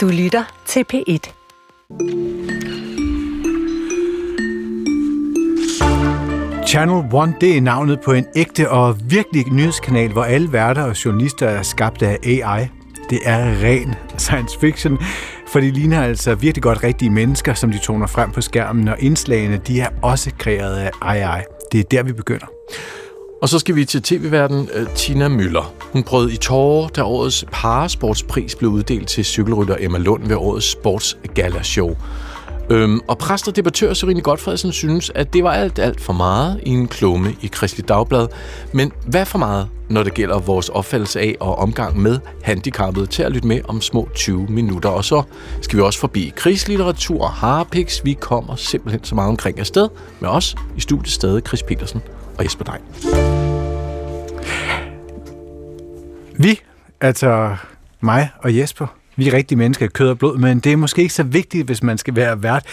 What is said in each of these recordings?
Du lytter til P1. Channel One, det er navnet på en ægte og virkelig nyhedskanal, hvor alle værter og journalister er skabt af AI. Det er ren science fiction, for de ligner altså virkelig godt rigtige mennesker, som de toner frem på skærmen, og indslagene de er også kreeret af AI. Det er der, vi begynder. Og så skal vi til tv-verden øh, Tina Møller. Hun prøvede i tårer, da årets parasportspris blev uddelt til cykelrytter Emma Lund ved årets sportsgala-show. Øhm, og præst og debattør Serine Godfredsen synes, at det var alt, alt for meget i en klumme i Kristelig Dagblad. Men hvad for meget, når det gælder vores opfattelse af og omgang med handicappede til at lytte med om små 20 minutter. Og så skal vi også forbi krigslitteratur og harpiks. Vi kommer simpelthen så meget omkring afsted med os i studiet stadig Chris Petersen og Jesper Dein. Vi, altså mig og Jesper, vi er rigtige mennesker i kød og blod, men det er måske ikke så vigtigt, hvis man skal være vært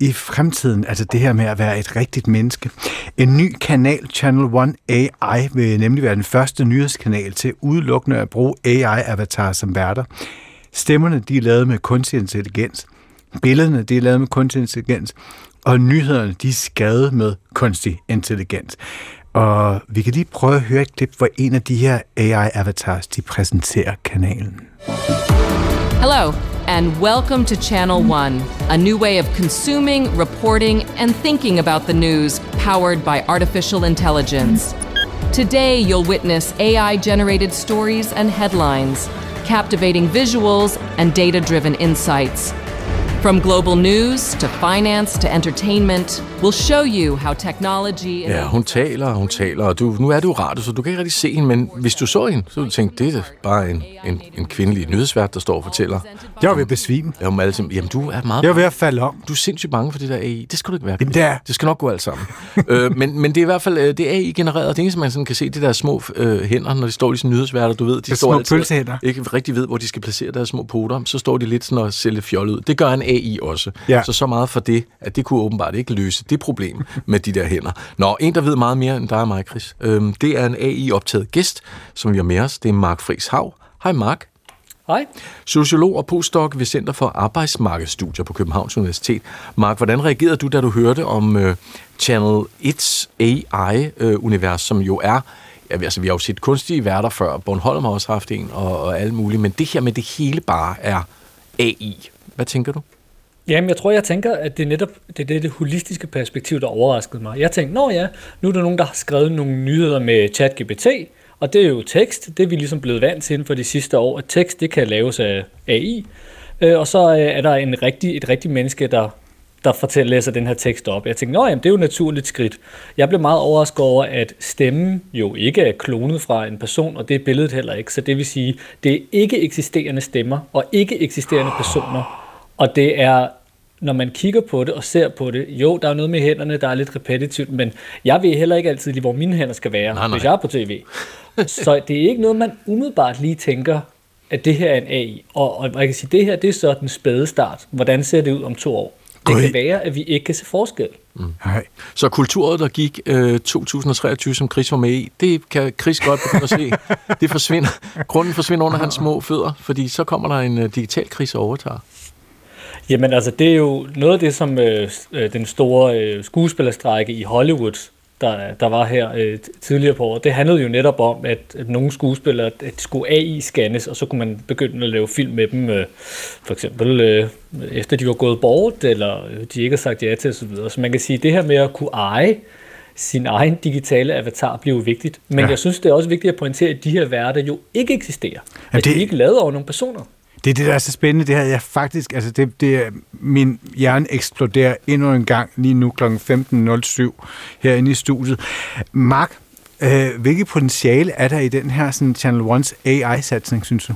i fremtiden, altså det her med at være et rigtigt menneske. En ny kanal, Channel One AI, vil nemlig være den første nyhedskanal til udelukkende at bruge AI-avatar som værter. Stemmerne, de er lavet med kunstig intelligens. Billederne, de er lavet med kunstig intelligens. Og nyhederne, de er skadet med kunstig intelligens. Og vi kan lige prøve at høre et klip, hvor en af de her AI-avatars, de præsenterer kanalen. Hello, and welcome to Channel One, a new way of consuming, reporting, and thinking about the news powered by artificial intelligence. Today, you'll witness AI generated stories and headlines, captivating visuals, and data driven insights. From global news to finance to entertainment, we'll show you how technology... Ja, hun taler, og hun taler, og du, nu er du radio, så du kan ikke rigtig se hende, men hvis du så hende, så ville du tænke, det er bare en, en, en kvindelig nyhedsvært, der står og fortæller. Jeg var ved at besvime. Jamen, sammen, jamen, du er meget... Jeg var ved at falde om. Du er sindssygt bange for det der AI. Det skal du ikke være. Jamen, det er- det skal nok gå alt sammen. øh, men, men det er i hvert fald øh, det er AI-genereret. Det eneste, man sådan kan se, det der små øh, hænder, når de står i sådan nyhedsværter, du ved, de Det står små altid, pølsehænder. ikke rigtig ved, hvor de skal placere deres små poter, så står de lidt sådan og ser lidt fjollet ud. Det gør en AI også. Ja. Så så meget for det, at det kunne åbenbart ikke løse det problem med de der hænder. Nå, en, der ved meget mere end dig og mig, Chris. Øhm, det er en AI-optaget gæst, som vi har med os. Det er Mark Friis Hav. Hej Mark. Hej. Sociolog og postdoc ved Center for Arbejdsmarkedsstudier på Københavns Universitet. Mark, hvordan reagerede du, da du hørte om uh, Channel 1's AI-univers, som jo er, ja, altså vi har jo set kunstige værter før, Bornholm har også haft en, og, og alt muligt, men det her med det hele bare er AI. Hvad tænker du? Jamen, jeg tror, jeg tænker, at det er netop det, er det, det holistiske perspektiv, der overraskede mig. Jeg tænkte, nå ja, nu er der nogen, der har skrevet nogle nyheder med ChatGPT, og det er jo tekst. Det er vi ligesom blevet vant til inden for de sidste år, at tekst det kan laves af AI. Øh, og så øh, er der en rigtig, et rigtigt menneske, der, der fortæller, læser den her tekst op. Jeg tænkte, nå det er jo et naturligt skridt. Jeg blev meget overrasket over, at stemmen jo ikke er klonet fra en person, og det er billedet heller ikke. Så det vil sige, det er ikke eksisterende stemmer og ikke eksisterende personer. Og det er, når man kigger på det og ser på det, jo, der er noget med hænderne, der er lidt repetitivt, men jeg ved heller ikke altid lige, hvor mine hænder skal være, Nej, nej. hvis jeg er på tv. Så det er ikke noget, man umiddelbart lige tænker, at det her er en AI. Og, og jeg kan sige, det her det er så den spæde start. Hvordan ser det ud om to år? Det kan være, at vi ikke kan se forskel. Hej. Så kulturet, der gik øh, 2023, som Chris var med i, det kan Chris godt begynde at se. Det forsvinder. Grunden forsvinder under hans små fødder, fordi så kommer der en øh, digital kris og overtager. Jamen altså, det er jo noget af det, som øh, øh, den store øh, skuespillerstrække i Hollywood, der, der var her øh, tidligere på året, det handlede jo netop om, at, at nogle skuespillere at skulle AI-scannes, og så kunne man begynde at lave film med dem, øh, for eksempel øh, efter de var gået bort, eller øh, de ikke har sagt ja til osv. Så man kan sige, at det her med at kunne eje sin egen digitale avatar bliver jo vigtigt. Men Ja. jeg synes, det er også vigtigt at pointere, at de her værter jo ikke eksisterer. At det- de ikke er lavet over nogle personer. Det er det, der er så spændende. Det havde jeg faktisk... Altså, det, det er, min hjerne eksploderer endnu en gang lige nu kl. 15.07 herinde i studiet. Mark, øh, hvilket potentiale er der i den her sådan, Channel One's AI-satsning, synes du?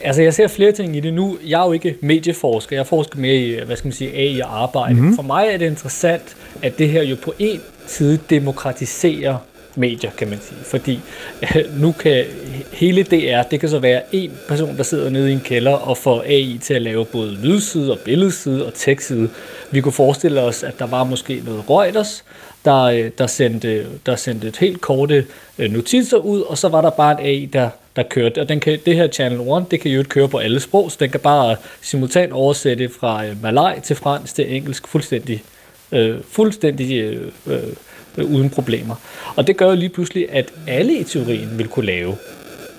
Altså, jeg ser flere ting i det nu. Jeg er jo ikke medieforsker. Jeg forsker mere i, hvad skal man sige, AI og arbejde. Mm-hmm. For mig er det interessant, at det her jo på en side demokratiserer medier, kan man sige. Fordi øh, nu kan hele DR, det kan så være en person, der sidder nede i en kælder og får AI til at lave både lydside og billedside og tekstside. Vi kunne forestille os, at der var måske noget Reuters, der, øh, der, sendte, der sendte et helt korte øh, notiser notitser ud, og så var der bare en AI, der der kørte. Og den kan, det her Channel 1, det kan jo ikke køre på alle sprog, så den kan bare simultant oversætte fra øh, malaj til fransk til engelsk fuldstændig, øh, fuldstændig øh, øh, uden problemer. Og det gør jo lige pludselig, at alle i teorien vil kunne lave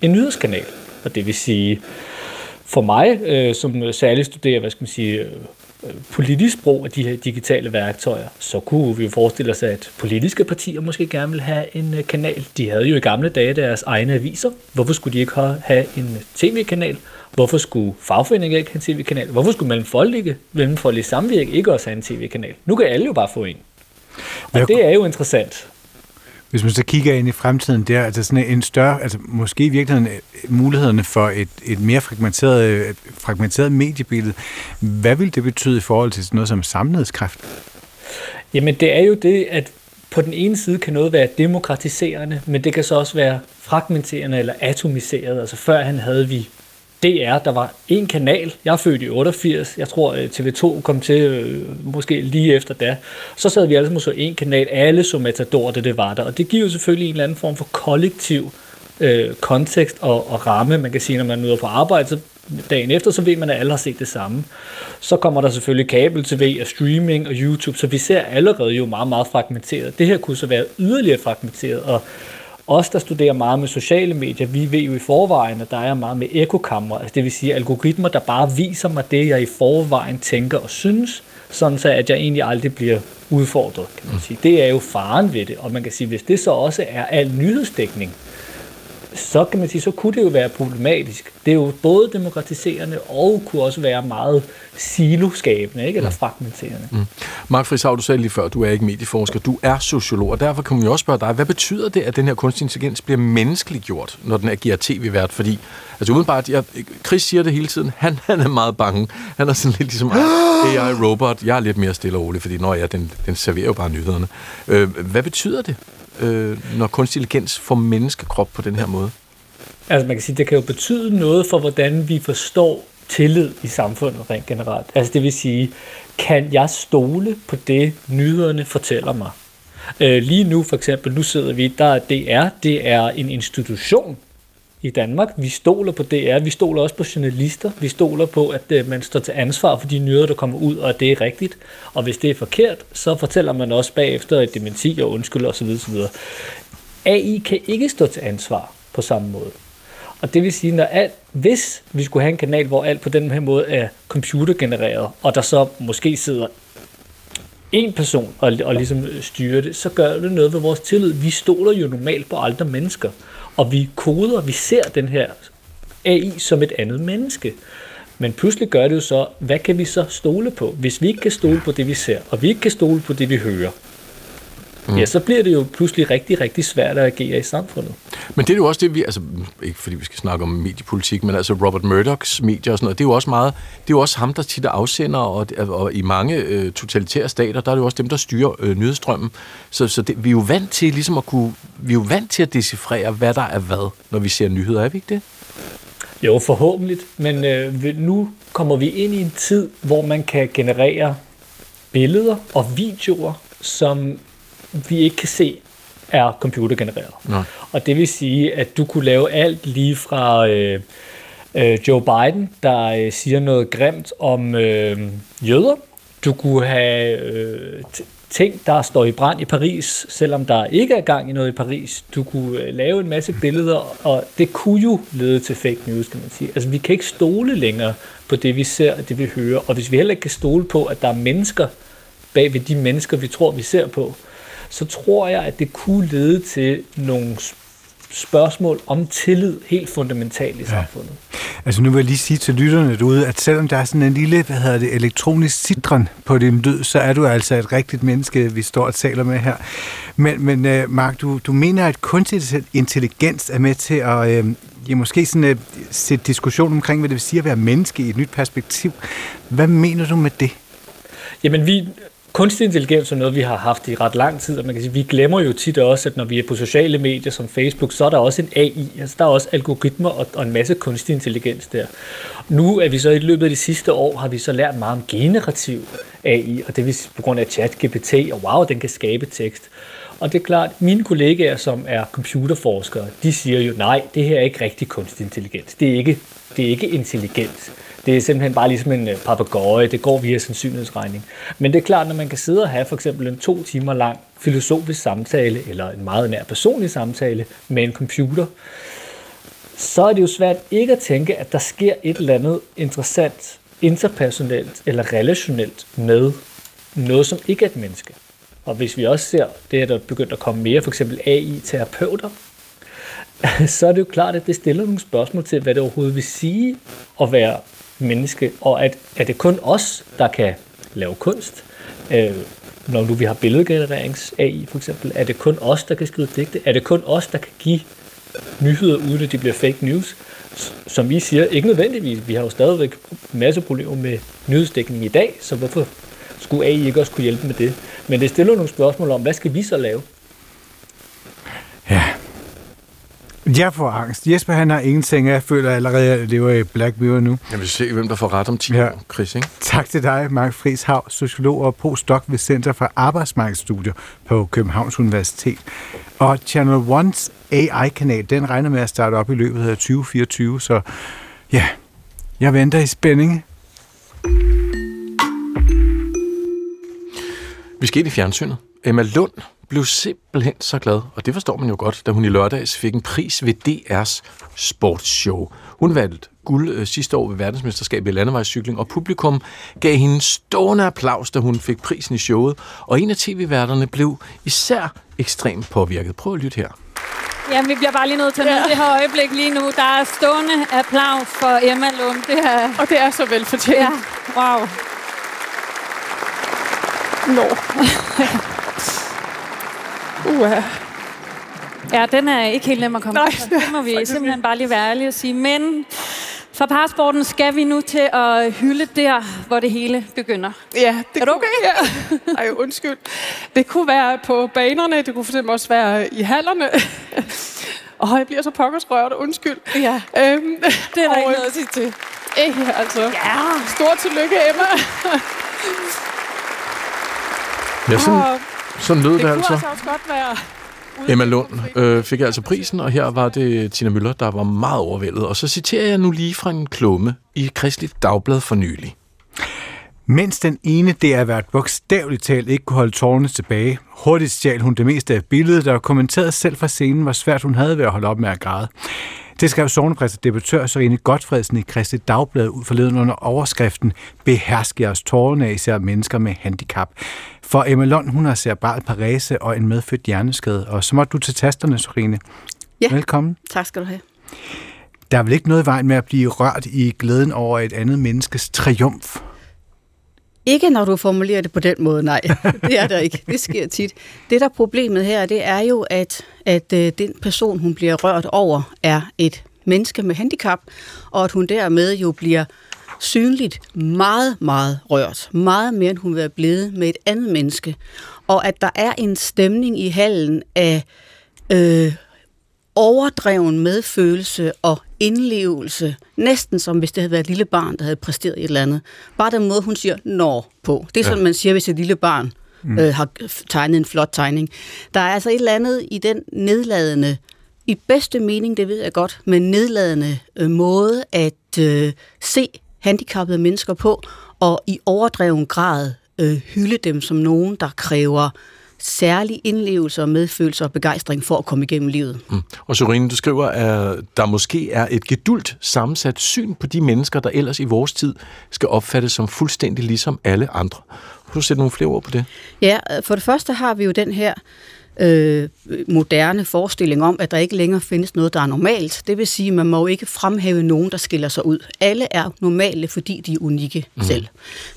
en nyhedskanal. Og det vil sige, for mig, øh, som særligt studerer, hvad skal man sige, øh, politisk brug af de her digitale værktøjer, så kunne vi jo forestille os, at politiske partier måske gerne vil have en øh, kanal. De havde jo i gamle dage deres egne aviser. Hvorfor skulle de ikke have en tv-kanal? Hvorfor skulle fagforeninger ikke have en tv-kanal? Hvorfor skulle mellemfolkelige, mellemfoldige samvirke ikke også have en tv-kanal? Nu kan alle jo bare få en. Og det er jo interessant hvis man så kigger ind i fremtiden der, altså sådan en større, altså måske i virkeligheden øh, mulighederne for et, et mere fragmenteret, et fragmenteret mediebillede, hvad vil det betyde i forhold til sådan noget som samledskraft? Jamen det er jo det, at på den ene side kan noget være demokratiserende, men det kan så også være fragmenterende eller atomiseret. Altså før han havde vi DR, der var en kanal. Jeg er født i 88. Jeg tror, øh, TV2 kom til øh, måske lige efter da. Så sad vi alle sammen så en kanal. Alle så Matador, det, det var der. Og det giver jo selvfølgelig en eller anden form for kollektiv øh, kontekst og, og ramme. Man kan sige, når man møder på arbejde, så dagen efter, så ved man, at alle har set det samme. Så kommer der selvfølgelig kabel-tv og streaming og YouTube, så vi ser allerede jo meget, meget fragmenteret. Det her kunne så være yderligere fragmenteret, og os, der studerer meget med sociale medier, vi ved jo i forvejen, at der er meget med ekokammer, altså det vil sige algoritmer, der bare viser mig det, jeg i forvejen tænker og synes, sådan så at jeg egentlig aldrig bliver udfordret, kan man sige. Det er jo faren ved det, og man kan sige, hvis det så også er al nyhedsdækning, så kan man sige, så kunne det jo være problematisk. Det er jo både demokratiserende og kunne også være meget siloskabende, ikke? eller fragmenterende. Mm. Mark Friishav, du sagde lige før, du er ikke medieforsker, du er sociolog, og derfor kan man jo også spørge dig, hvad betyder det, at den her kunstig intelligens bliver menneskeliggjort, når den agerer tv-vært? Fordi, altså udenbart, jeg, Chris siger det hele tiden, han, han er meget bange. Han er sådan lidt ligesom AI-robot. Jeg er lidt mere stille og rolig, fordi når jeg, den, den serverer jo bare nyhederne. Øh, hvad betyder det? Øh, når kunstig intelligens får menneskekrop på den her måde? Altså man kan sige, det kan jo betyde noget for, hvordan vi forstår tillid i samfundet rent generelt. Altså det vil sige, kan jeg stole på det, nyhederne fortæller mig? Øh, lige nu for eksempel, nu sidder vi, der er DR, det er en institution, i Danmark. Vi stoler på DR, vi stoler også på journalister, vi stoler på, at øh, man står til ansvar for de nyheder, der kommer ud, og at det er rigtigt. Og hvis det er forkert, så fortæller man også bagefter et dementi og undskyld osv. osv. AI kan ikke stå til ansvar på samme måde. Og det vil sige, når alt, hvis vi skulle have en kanal, hvor alt på den her måde er computergenereret, og der så måske sidder en person og, og ligesom styrer det, så gør det noget ved vores tillid. Vi stoler jo normalt på andre mennesker og vi koder, vi ser den her AI som et andet menneske. Men pludselig gør det jo så, hvad kan vi så stole på? Hvis vi ikke kan stole på det, vi ser, og vi ikke kan stole på det, vi hører, mm. ja, så bliver det jo pludselig rigtig, rigtig svært at agere i samfundet. Men det er jo også det, vi, altså ikke fordi vi skal snakke om mediepolitik, men altså Robert Murdochs medier og sådan noget, det er jo også meget, det er jo også ham, der tit er afsender, og, og i mange øh, totalitære stater, der er det jo også dem, der styrer øh, nyhedsstrømmen. Så, så det, vi er jo vant til ligesom at kunne, vi er jo vant til at decifrere, hvad der er hvad, når vi ser nyheder, er vi ikke det? Jo, forhåbentlig, men øh, nu kommer vi ind i en tid, hvor man kan generere billeder og videoer, som vi ikke kan se er computergenereret. Nej. Og det vil sige, at du kunne lave alt lige fra øh, øh, Joe Biden, der øh, siger noget grimt om øh, jøder. Du kunne have øh, ting, der står i brand i Paris, selvom der ikke er gang i noget i Paris. Du kunne øh, lave en masse billeder, og det kunne jo lede til fake news, kan man sige. Altså, vi kan ikke stole længere på det, vi ser og det, vi hører. Og hvis vi heller ikke kan stole på, at der er mennesker bag ved de mennesker, vi tror, vi ser på, så tror jeg, at det kunne lede til nogle spørgsmål om tillid helt fundamentalt i ja. samfundet. Altså nu vil jeg lige sige til lytterne derude, at selvom der er sådan en lille, hvad hedder det, elektronisk citron på din lyd, så er du altså et rigtigt menneske, vi står og taler med her. Men, men uh, Mark, du, du mener, at kunstig intelligens er med til at uh, ja, måske sådan, uh, sætte diskussion omkring, hvad det vil sige at være menneske i et nyt perspektiv. Hvad mener du med det? Jamen, vi, kunstig intelligens er noget, vi har haft i ret lang tid, og man kan sige, vi glemmer jo tit også, at når vi er på sociale medier som Facebook, så er der også en AI, altså der er også algoritmer og, og en masse kunstig intelligens der. Nu er vi så i løbet af de sidste år, har vi så lært meget om generativ AI, og det vil på grund af chat GPT, og wow, den kan skabe tekst. Og det er klart, mine kollegaer, som er computerforskere, de siger jo, nej, det her er ikke rigtig kunstig intelligens. Det er ikke, det er ikke intelligens. Det er simpelthen bare ligesom en øh, papegøje, det går via sandsynlighedsregning. Men det er klart, når man kan sidde og have for eksempel en to timer lang filosofisk samtale, eller en meget nær personlig samtale med en computer, så er det jo svært ikke at tænke, at der sker et eller andet interessant interpersonelt eller relationelt med noget, som ikke er et menneske. Og hvis vi også ser det, at der er begyndt at komme mere, for eksempel AI-terapeuter, så er det jo klart, at det stiller nogle spørgsmål til, hvad det overhovedet vil sige at være menneske, og at er det kun os, der kan lave kunst, øh, når nu vi har billedgenererings AI for eksempel, er det kun os, der kan skrive digte, er det kun os, der kan give nyheder, uden at de bliver fake news, som vi siger, ikke nødvendigvis. Vi har jo stadigvæk en masse problemer med nyhedsdækning i dag, så hvorfor skulle AI ikke også kunne hjælpe med det? Men det stiller nogle spørgsmål om, hvad skal vi så lave? Ja. Jeg får angst. Jesper, han har ingenting. Jeg føler allerede, at jeg lever i Black Mirror nu. Jeg vil se, hvem der får ret om 10 Ja. år, Chris, ikke? Tak til dig, Mark Friis Hav, sociolog og postdoc ved Center for Arbejdsmarkedsstudier på Københavns Universitet. Og Channel One's AI-kanal, den regner med at starte op i løbet af 2024, så ja, jeg venter i spænding. Vi skal ind i fjernsynet. Emma Lund blev simpelthen så glad, og det forstår man jo godt, da hun i lørdags fik en pris ved DR's sportsshow. Hun vandt guld øh, sidste år ved verdensmesterskabet i landevejscykling, og publikum gav hende stående applaus, da hun fik prisen i showet, og en af tv-værterne blev især ekstremt påvirket. Prøv at lytte her. Jamen, vi bliver bare lige nødt til at nyde det her øjeblik lige nu. Der er stående applaus for Emma Lund. Det er... Og det er så velfortjent. Ja, wow. Nå. Uha. Ja, den er ikke helt nem at komme Nej, efter. Det må vi simpelthen bare lige være ærlige og sige. Men for parsporten skal vi nu til at hylde der, hvor det hele begynder. Ja, det Er du kunne, Ja. Ej, undskyld. Det kunne være på banerne, det kunne for eksempel også være i hallerne. Åh, jeg bliver så pokkers rørt, undskyld. Ja, Øhm, det er der og, ikke noget at sige til. Eh, altså. Ja. Stort tillykke, Emma. Ja, sådan, Og sådan lød det det kunne altså. altså også godt være... Emma Lund øh, fik altså prisen, og her var det Tina Møller, der var meget overvældet. Og så citerer jeg nu lige fra en klumme i Kristeligt Dagblad for nylig. Mens den ene været bogstaveligt talt ikke kunne holde tårerne tilbage, hurtigt stjal hun det meste af billedet, og kommenterede selv fra scenen, hvor svært hun havde ved at holde op med at græde. Det skrev sovnepræst og debattør Sørine Godfredsen i Kristi Dagblad ud forleden under overskriften Behersk jeres tårerne af især mennesker med handicap. For Emma Lund, hun har cerebral parese og en medfødt hjerneskade, og så må du til tasterne, Sørine. Ja. Velkommen. Tak skal du have. Der er vel ikke noget i vejen med at blive rørt i glæden over et andet menneskes triumf? Ikke når du formulerer det på den måde, nej. Det er der ikke. Det sker tit. Det, der er problemet her, det er jo, at, at øh, den person, hun bliver rørt over, er et menneske med handicap, og at hun dermed jo bliver synligt meget, meget rørt. Meget mere, end hun vil være blevet med et andet menneske. Og at der er en stemning i hallen af øh, overdreven medfølelse og indlevelse, næsten som hvis det havde været et lille barn, der havde præsteret et eller andet. Bare den måde, hun siger når på. Det er sådan, ja. man siger, hvis et lille barn mm. øh, har tegnet en flot tegning. Der er altså et eller andet i den nedladende, i bedste mening, det ved jeg godt, men nedladende øh, måde at øh, se handicappede mennesker på, og i overdreven grad øh, hylde dem som nogen, der kræver særlig indlevelse og medfølelse og begejstring for at komme igennem livet. Mm. Og Sorine, du skriver, at der måske er et gedult sammensat syn på de mennesker, der ellers i vores tid skal opfattes som fuldstændig ligesom alle andre. Kan du sætte nogle flere ord på det? Ja, for det første har vi jo den her øh, moderne forestilling om, at der ikke længere findes noget, der er normalt. Det vil sige, at man må jo ikke fremhæve nogen, der skiller sig ud. Alle er normale, fordi de er unikke mm. selv.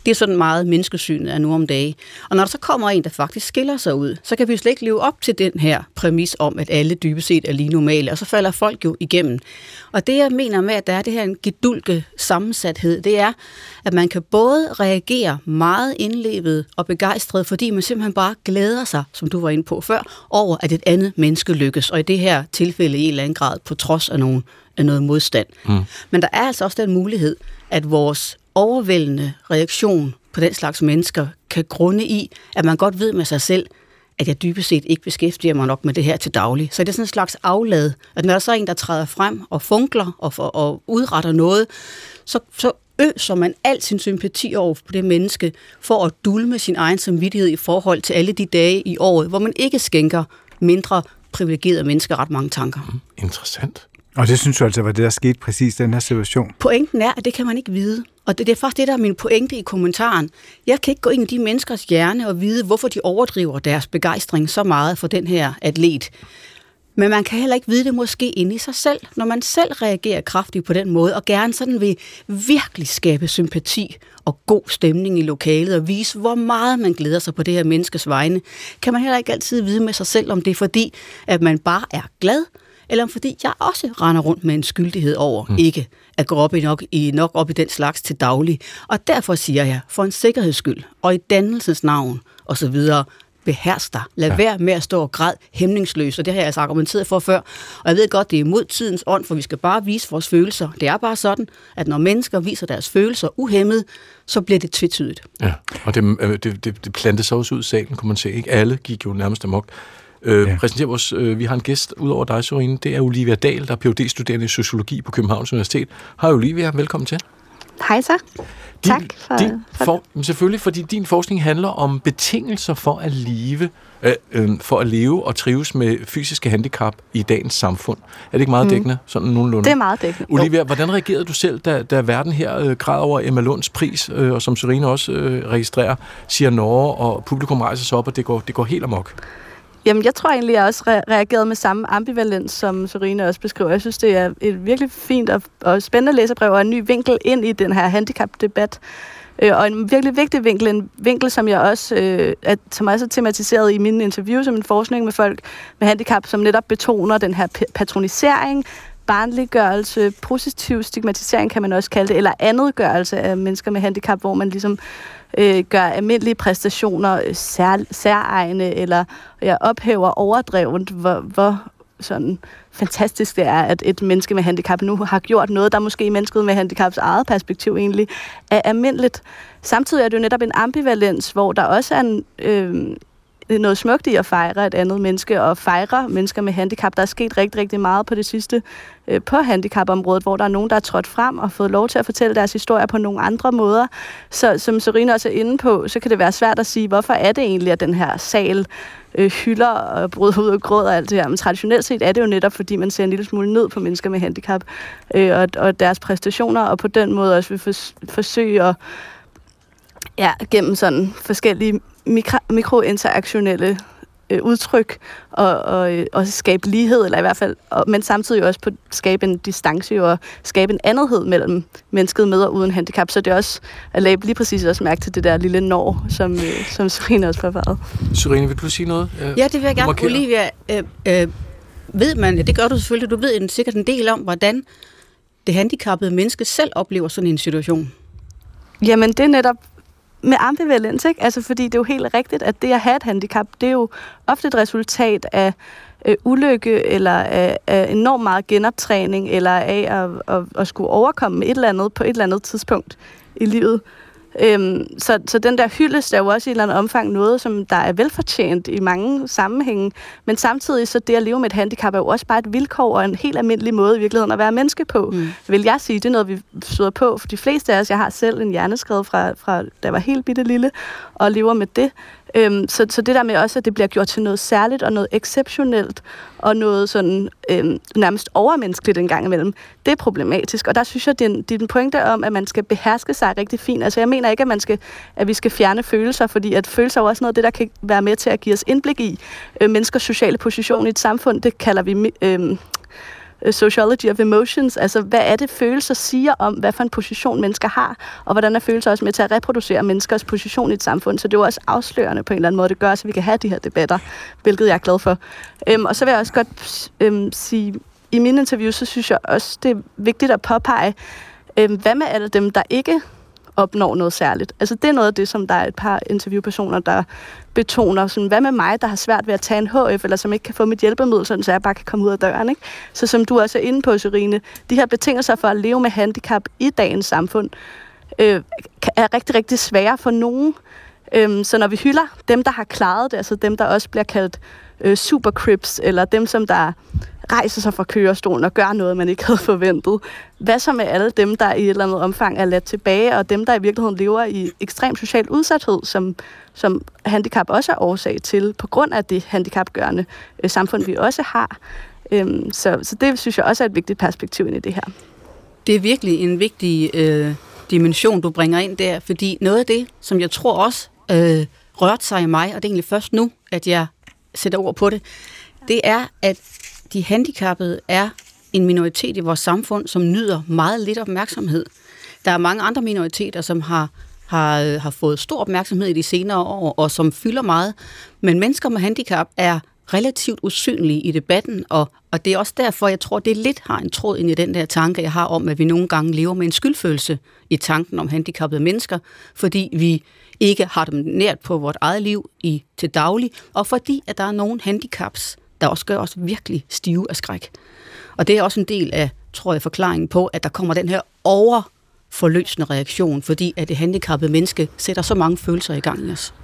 Det er sådan meget menneskesynet er nu om dagen. Og når der så kommer en, der faktisk skiller sig ud, så kan vi jo slet ikke leve op til den her præmis om, at alle dybest set er lige normale, og så falder folk jo igennem. Og det, jeg mener med, at der er det her en gedulke sammensathed, det er, at man kan både reagere meget indlevet og begejstret, fordi man simpelthen bare glæder sig, som du var inde på før, over, at et andet menneske lykkes, og i det her tilfælde i en eller anden grad på trods af, nogen, af noget modstand. Mm. Men der er altså også den mulighed, at vores overvældende reaktion på den slags mennesker kan grunde i, at man godt ved med sig selv, at jeg dybest set ikke beskæftiger mig nok med det her til daglig. Så det er sådan en slags aflad, at når der så er en, der træder frem og funkler og, for, og udretter noget, så, så øser man al sin sympati over på det menneske, for at dulme sin egen samvittighed i forhold til alle de dage i året, hvor man ikke skænker mindre privilegerede mennesker ret mange tanker. Mm, interessant. Og det synes du altså var det, der skete præcis i den her situation? Pointen er, at det kan man ikke vide. Og det, det er faktisk det, der er min pointe i kommentaren. Jeg kan ikke gå ind i de menneskers hjerne og vide, hvorfor de overdriver deres begejstring så meget for den her atlet. Men man kan heller ikke vide det måske inde i sig selv, når man selv reagerer kraftigt på den måde, og gerne sådan vil virkelig skabe sympati og god stemning i lokalet, og vise, hvor meget man glæder sig på det her menneskes vegne, kan man heller ikke altid vide med sig selv, om det er fordi, at man bare er glad, eller fordi jeg også render rundt med en skyldighed over mm. ikke at gå op i nok, i nok op i den slags til daglig. Og derfor siger jeg, for en sikkerheds skyld, og i dannelsens navn osv., behærsk dig. Lad ja. være med at stå og græd hæmningsløs, og det har jeg altså argumenteret for før. Og jeg ved godt, det er imod tidens ånd, for vi skal bare vise vores følelser. Det er bare sådan, at når mennesker viser deres følelser uhemmet, så bliver det tvetydigt. Ja, og det, øh, det, det, det plantede sig også ud i salen, kunne man se. Ikke? Alle gik jo nærmest amok. Øh, ja. præsenterer vores, øh, vi har en gæst ud over dig, Sorine. Det er Olivia Dahl, der er phd studerende i sociologi på Københavns Universitet. Hej Olivia, velkommen til. Hej så. Din, tak for, din for, for Selvfølgelig, fordi din forskning handler om betingelser for at leve, øh, øh, for at leve og trives med fysiske handicap i dagens samfund. Er det ikke meget mm. dækkende, sådan nogenlunde? Det er meget dækkende. Olivia, jo. hvordan reagerede du selv, da, da verden her øh, græd over Emma Lunds pris, øh, og som Serena også øh, registrerer, siger Norge, og publikum rejser sig op, og det går, det går helt amok? Jamen, jeg tror egentlig, jeg også reagerede reageret med samme ambivalens, som Serena også beskriver. Jeg synes, det er et virkelig fint og, og spændende læserbrev og en ny vinkel ind i den her handicapdebat. Øh, og en virkelig vigtig vinkel, en vinkel, som jeg også, øh, at, som også er tematiseret i mine interviews og min forskning med folk med handicap, som netop betoner den her patronisering, barnliggørelse, positiv stigmatisering kan man også kalde det, eller andetgørelse af mennesker med handicap, hvor man ligesom øh, Øh, gør almindelige præstationer øh, sær, særegne, eller jeg ophæver overdrevent, hvor, hvor sådan fantastisk det er, at et menneske med handicap nu har gjort noget, der måske i mennesket med handicaps eget perspektiv egentlig er almindeligt. Samtidig er det jo netop en ambivalens, hvor der også er en, øh, noget smukt i at fejre et andet menneske, og fejre mennesker med handicap. Der er sket rigtig, rigtig meget på det sidste øh, på handicapområdet, hvor der er nogen, der er trådt frem og fået lov til at fortælle deres historier på nogle andre måder. Så som Serena også er inde på, så kan det være svært at sige, hvorfor er det egentlig, at den her sal øh, hylder og bryder ud og gråder og alt det her. Men traditionelt set er det jo netop, fordi man ser en lille smule ned på mennesker med handicap øh, og, og deres præstationer, og på den måde også vil fors- forsøge at ja, gennem sådan forskellige mikro, mikrointeraktionelle øh, udtryk og, og, øh, og skabe lighed, eller i hvert fald, og, men samtidig også på skabe en distance og skabe en andethed mellem mennesket med og uden handicap. Så det er også at lave lige præcis også mærke til det der lille når, som, øh, som Serena også forvarede. Serena, vil du sige noget? Øh, ja, det vil jeg gerne. Olivia, øh, øh, ved man, det gør du selvfølgelig, du ved en, sikkert en del om, hvordan det handicappede menneske selv oplever sådan en situation. Jamen, det er netop med ambivalens, ikke? Altså, fordi det er jo helt rigtigt, at det at have et handicap, det er jo ofte et resultat af øh, ulykke, eller af, af enormt meget genoptræning, eller af at, at, at skulle overkomme et eller andet på et eller andet tidspunkt i livet. Øhm, så, så den der hyldest er jo også i et eller andet omfang noget, som der er velfortjent i mange sammenhænge. Men samtidig så det at leve med et handicap er jo også bare et vilkår og en helt almindelig måde i virkeligheden at være menneske på. Mm. Vil jeg sige, det er noget, vi støder på. For de fleste af os, jeg har selv en hjerneskred fra, fra da jeg var helt bitte lille, og lever med det. Øhm, så, så det der med også, at det bliver gjort til noget særligt og noget exceptionelt, og noget sådan øhm, nærmest overmenneskeligt en gang imellem, det er problematisk. Og der synes jeg, det er, det er pointe om, at man skal beherske sig rigtig fint. Altså jeg mener ikke, at, man skal, at vi skal fjerne følelser, fordi at følelser er også noget af det, der kan være med til at give os indblik i øh, menneskers sociale position i et samfund. Det kalder vi Øh, Øh, sociology of emotions, altså hvad er det følelser siger om, hvad for en position mennesker har, og hvordan er følelser også med til at reproducere menneskers position i et samfund. Så det er jo også afslørende på en eller anden måde, det gør, så vi kan have de her debatter, hvilket jeg er glad for. Øhm, og så vil jeg også godt øhm, sige, i mine interviews, så synes jeg også, det er vigtigt at påpege, øhm, hvad med alle dem, der ikke opnår noget særligt. Altså det er noget af det, som der er et par interviewpersoner, der betoner, sådan, hvad med mig, der har svært ved at tage en HF, eller som ikke kan få mit hjælpemiddel, sådan, så jeg bare kan komme ud af døren. Ikke? Så som du også er inde på, Serine, de her betingelser for at leve med handicap i dagens samfund, øh, er rigtig, rigtig svære for nogen Øhm, så når vi hylder dem, der har klaret det, altså dem, der også bliver kaldt øh, supercrips, eller dem, som der rejser sig fra kørestolen og gør noget, man ikke havde forventet. Hvad så med alle dem, der i et eller andet omfang er ladt tilbage, og dem, der i virkeligheden lever i ekstrem social udsathed, som, som handicap også er årsag til, på grund af det handicapgørende øh, samfund, vi også har. Øhm, så, så det synes jeg også er et vigtigt perspektiv ind i det her. Det er virkelig en vigtig øh, dimension, du bringer ind der, fordi noget af det, som jeg tror også øh, rørte sig i mig, og det er egentlig først nu, at jeg sætter ord på det, det er, at de handicappede er en minoritet i vores samfund, som nyder meget lidt opmærksomhed. Der er mange andre minoriteter, som har, har, har fået stor opmærksomhed i de senere år, og som fylder meget. Men mennesker med handicap er relativt usynlige i debatten, og, og det er også derfor, jeg tror, det lidt har en tråd ind i den der tanke, jeg har om, at vi nogle gange lever med en skyldfølelse i tanken om handicappede mennesker, fordi vi ikke har dem nært på vores eget liv i til daglig, og fordi at der er nogle handicaps, der også gør os virkelig stive af skræk. Og det er også en del af, tror jeg, forklaringen på, at der kommer den her overforløsende reaktion, fordi at det handicappede menneske sætter så mange følelser i gang i os.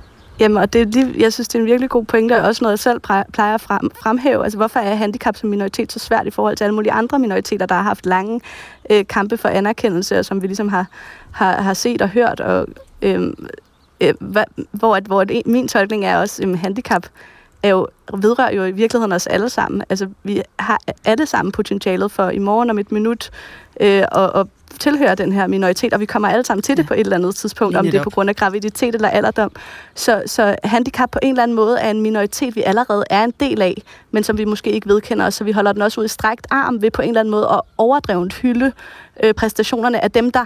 Jamen, og det jeg synes, det er en virkelig god pointe, og også noget, jeg selv plejer at frem, fremhæve. Altså, hvorfor er handicap som minoritet så svært i forhold til alle mulige andre minoriteter, der har haft lange øh, kampe for anerkendelse, og som vi ligesom har, har, har set og hørt, og øhm, øh, øh, hvor, at, hvor at min tolkning er også, at handicap er jo, vedrører jo i virkeligheden os alle sammen. Altså, vi har alle sammen potentialet for i morgen om et minut øh, og, og tilhører den her minoritet, og vi kommer alle sammen til det ja. på et eller andet tidspunkt, om det er på grund af graviditet eller alderdom. Så, så handicap på en eller anden måde er en minoritet, vi allerede er en del af, men som vi måske ikke vedkender os, så vi holder den også ud i strækt arm ved på en eller anden måde at overdrevet hylde øh, præstationerne af dem, der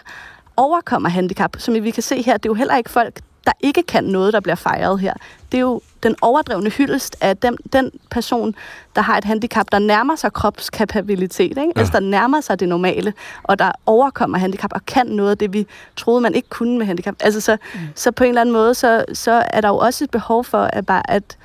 overkommer handicap. Som vi kan se her, det er jo heller ikke folk, der ikke kan noget, der bliver fejret her. Det er jo den overdrevne hyldest af den, den person, der har et handicap, der nærmer sig kropskapabilitet, ikke? Ja. altså der nærmer sig det normale, og der overkommer handicap og kan noget af det, vi troede, man ikke kunne med handicap. Altså så, mm. så på en eller anden måde, så, så er der jo også et behov for at, bare at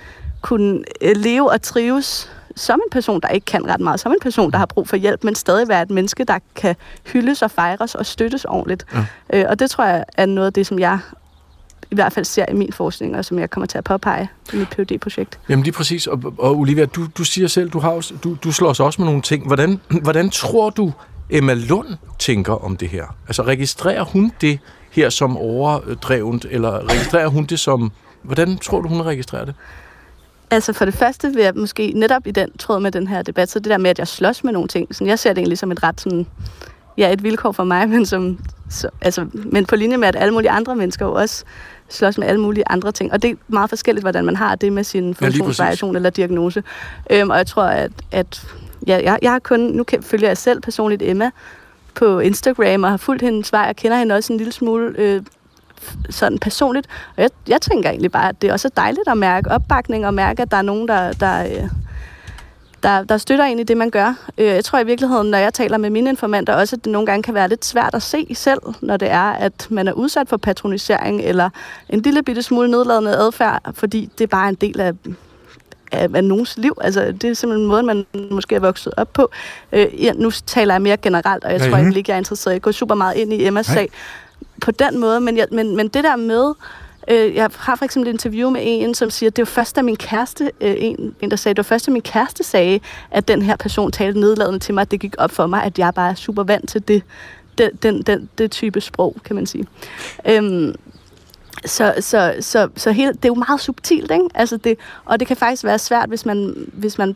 kunne øh, leve og trives som en person, der ikke kan ret meget, som en person, der har brug for hjælp, men stadig være et menneske, der kan hyldes og fejres og støttes ordentligt. Ja. Øh, og det tror jeg er noget af det, som jeg i hvert fald ser i min forskning, og som jeg kommer til at påpege i mit phd projekt Jamen lige præcis. Og, og Olivia, du, du siger selv, du, har, du, du slår også med nogle ting. Hvordan, hvordan tror du, Emma Lund tænker om det her? Altså registrerer hun det her som overdrevent, eller registrerer hun det som... Hvordan tror du, hun registrerer det? Altså for det første vil jeg måske netop i den tråd med den her debat, så det der med, at jeg slås med nogle ting, så jeg ser det egentlig som et ret sådan, ja, et vilkår for mig, men som, så, altså, men på linje med, at alle mulige andre mennesker jo også slås med alle mulige andre ting. Og det er meget forskelligt, hvordan man har det med sin funktionsvariation ja, eller diagnose. Øhm, og jeg tror, at, at ja, jeg, jeg har kun, nu følger jeg selv personligt Emma på Instagram, og har fulgt hendes vej, og kender hende også en lille smule øh, sådan personligt. Og jeg, jeg tænker egentlig bare, at det også er dejligt at mærke opbakning, og mærke, at der er nogen, der, der, øh, der, der støtter en i det, man gør. Øh, jeg tror i virkeligheden, når jeg taler med mine informanter, også at det nogle gange kan være lidt svært at se selv, når det er, at man er udsat for patronisering eller en lille bitte smule nedladende adfærd, fordi det er bare en del af af, af nogens liv. Altså, det er simpelthen en måde, man måske er vokset op på. Øh, ja, nu taler jeg mere generelt, og jeg tror egentlig ikke, jeg er interesseret. Jeg går super meget ind i Emmas sag på den måde, men, jeg, men, men det der med, Øh, jeg har for eksempel et interview med en, som siger, at det var først, da min kæreste, øh, en, en, der sagde, det var først, da min kæreste sagde, at den her person talte nedladende til mig, at det gik op for mig, at jeg bare er super vant til det, den, den, den, det type sprog, kan man sige. Øhm, så, så, så, så hele, det er jo meget subtilt, ikke? Altså det, og det kan faktisk være svært, hvis man, hvis man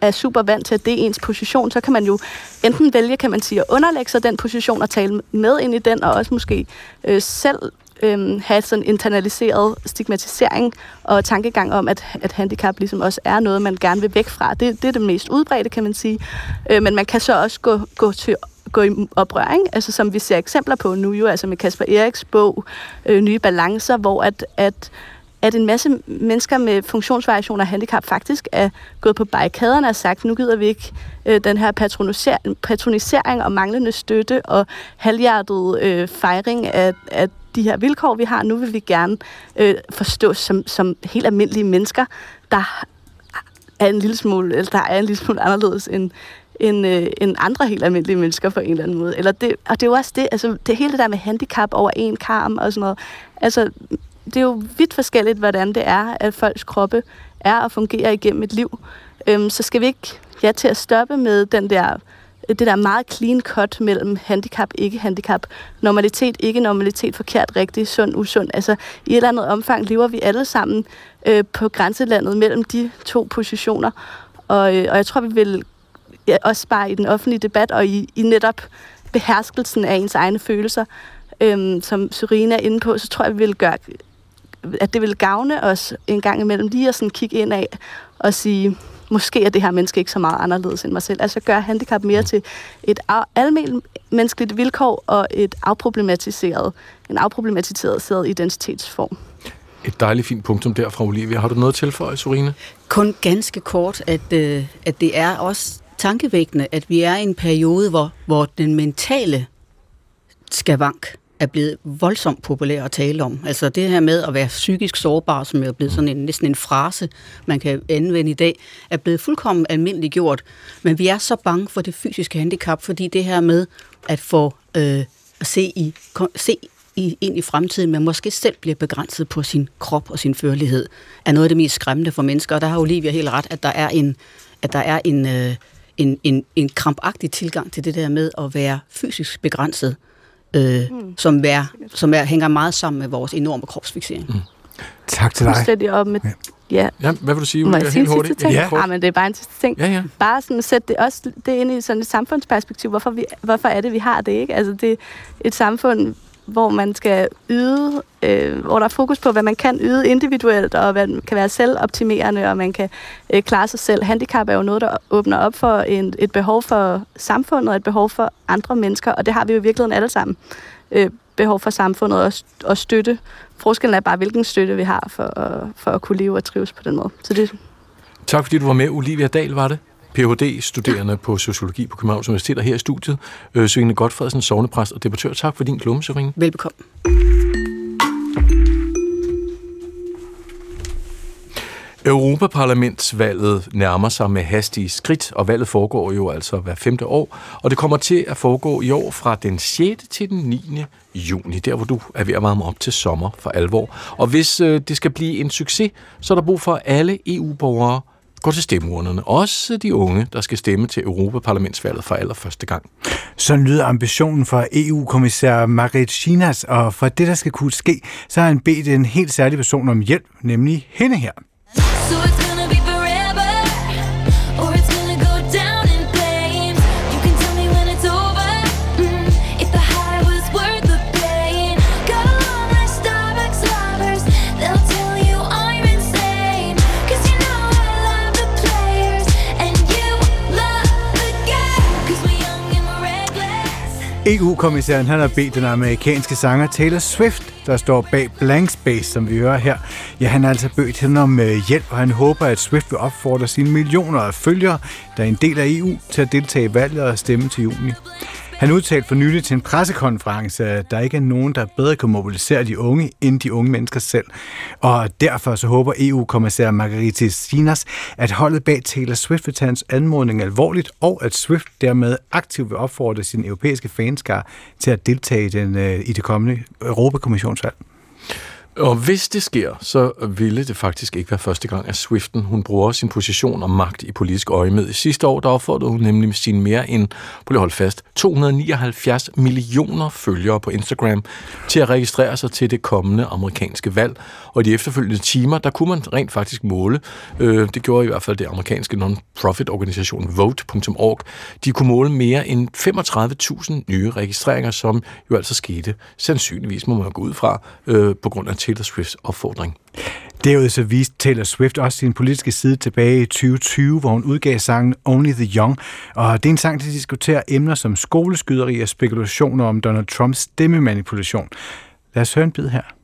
er super vant til, at det er ens position, så kan man jo enten vælge, kan man sige, at underlægge sig den position og tale med ind i den, og også måske øh, selv øhm, have sådan internaliseret stigmatisering og tankegang om, at, at handicap ligesom også er noget, man gerne vil væk fra. Det, det er det mest udbredte, kan man sige. Øh, men man kan så også gå, gå til gå i oprør, ikke? Altså, som vi ser eksempler på nu jo, altså med Kasper Eriks bog, øh, Nye Balancer, hvor at, at at en masse mennesker med funktionsvariationer og handicap faktisk er gået på barrikaderne og sagt, nu gider vi ikke øh, den her patronisering, patronisering og manglende støtte og halvhjertet øh, fejring af, af de her vilkår, vi har. Nu vil vi gerne øh, forstås som, som helt almindelige mennesker, der er en lille smule, eller der er en lille smule anderledes end, end, øh, end andre helt almindelige mennesker på en eller anden måde. Eller det, og det er jo også det, altså det hele det der med handicap over en karm og sådan noget. Altså, det er jo vidt forskelligt, hvordan det er, at folks kroppe er og fungerer igennem et liv. Øhm, så skal vi ikke ja, til at stoppe med den der det der meget clean cut mellem handicap, ikke handicap, normalitet, ikke normalitet, forkert, rigtig, sund, usund. Altså i et eller andet omfang lever vi alle sammen øh, på grænselandet mellem de to positioner. Og, øh, og jeg tror, vi vil ja, også bare i den offentlige debat og i, i netop beherskelsen af ens egne følelser, øh, som Serena er inde på, så tror jeg, vi vil gøre, at det vil gavne os en gang imellem lige at sådan kigge ind af og sige, måske er det her menneske ikke så meget anderledes end mig selv. Altså gøre handicap mere til et almindeligt menneskeligt vilkår og et afproblematiseret, en afproblematiseret identitetsform. Et dejligt fint punktum der fra Olivia. Har du noget til for, Sorine? Kun ganske kort, at, øh, at det er også tankevækkende, at vi er i en periode, hvor, hvor den mentale skavank er blevet voldsomt populær at tale om. Altså det her med at være psykisk sårbar, som er blevet sådan en, næsten en frase, man kan anvende i dag, er blevet fuldkommen almindeligt gjort. Men vi er så bange for det fysiske handicap, fordi det her med at få øh, at se, i, se i, ind i fremtiden, men måske selv bliver begrænset på sin krop og sin førlighed, er noget af det mest skræmmende for mennesker. Og der har Olivia helt ret, at der er en, at der er en, øh, en, en, en krampagtig tilgang til det der med at være fysisk begrænset øh, mm. som, er, som er, hænger meget sammen med vores enorme kropsfixering. Mm. Tak til dig. Fuldstændig op med... Ja. Ja. ja, hvad vil du sige? Må jeg sige helt hurtigt? Ting? Ja. ja, men det er bare en sidste ting. Ja, ja. Bare sådan sætte det også det ind i sådan et samfundsperspektiv. Hvorfor, vi, hvorfor er det, vi har det, ikke? Altså, det er et samfund, hvor man skal yde, øh, hvor der er fokus på, hvad man kan yde individuelt, og hvad kan være selvoptimerende, og man kan øh, klare sig selv. Handicap er jo noget, der åbner op for en, et behov for samfundet, og et behov for andre mennesker, og det har vi jo i virkeligheden alle sammen. Øh, behov for samfundet og, og støtte. Forskellen er bare, hvilken støtte vi har for, for at kunne leve og trives på den måde. Så det... Tak fordi du var med. Olivia Dahl var det. Ph.D.-studerende på Sociologi på Københavns Universitet, og her i studiet, øh, Sørine Godfredsen, sovnepræst og debattør. Tak for din klumme, Sørine. Velbekomme. Europaparlamentsvalget nærmer sig med hastige skridt, og valget foregår jo altså hver femte år, og det kommer til at foregå i år fra den 6. til den 9. juni, der hvor du er ved at varme op til sommer for alvor. Og hvis øh, det skal blive en succes, så er der brug for, at alle EU-borgere går til stemmeurnerne. Også de unge, der skal stemme til Europaparlamentsvalget for allerførste gang. Så lyder ambitionen for EU-kommissær Marit Chinas, og for det, der skal kunne ske, så har han bedt en helt særlig person om hjælp, nemlig hende her. So EU-kommissæren han har bedt den amerikanske sanger Taylor Swift, der står bag Blank Space, som vi hører her. Ja, han har altså bedt hende om øh, hjælp, og han håber, at Swift vil opfordre sine millioner af følgere, der er en del af EU, til at deltage i valget og stemme til juni. Han udtalte for nylig til en pressekonference, at der ikke er nogen, der bedre kan mobilisere de unge, end de unge mennesker selv. Og derfor så håber EU-kommissær Margarita Sinas, at holdet bag Taylor Swift vil tage hans anmodning alvorligt, og at Swift dermed aktivt vil opfordre sin europæiske fanskar til at deltage i, den, øh, i det kommende Europakommissionsvalg. Og hvis det sker, så ville det faktisk ikke være første gang, at Swiften hun bruger sin position og magt i politisk øjemed. I Sidste år der opfordrede hun nemlig sin mere end, på at hold fast, 279 millioner følgere på Instagram til at registrere sig til det kommende amerikanske valg. Og i de efterfølgende timer, der kunne man rent faktisk måle, øh, det gjorde i hvert fald det amerikanske non-profit organisation Vote.org, de kunne måle mere end 35.000 nye registreringer, som jo altså skete sandsynligvis, må man gå ud fra, øh, på grund af Taylor Swifts opfordring. Derudover så viste Taylor Swift også sin politiske side tilbage i 2020, hvor hun udgav sangen Only the Young. Og det er en sang, der diskuterer emner som skoleskyderi og spekulationer om Donald Trumps stemmemanipulation. Lad os høre en bid her.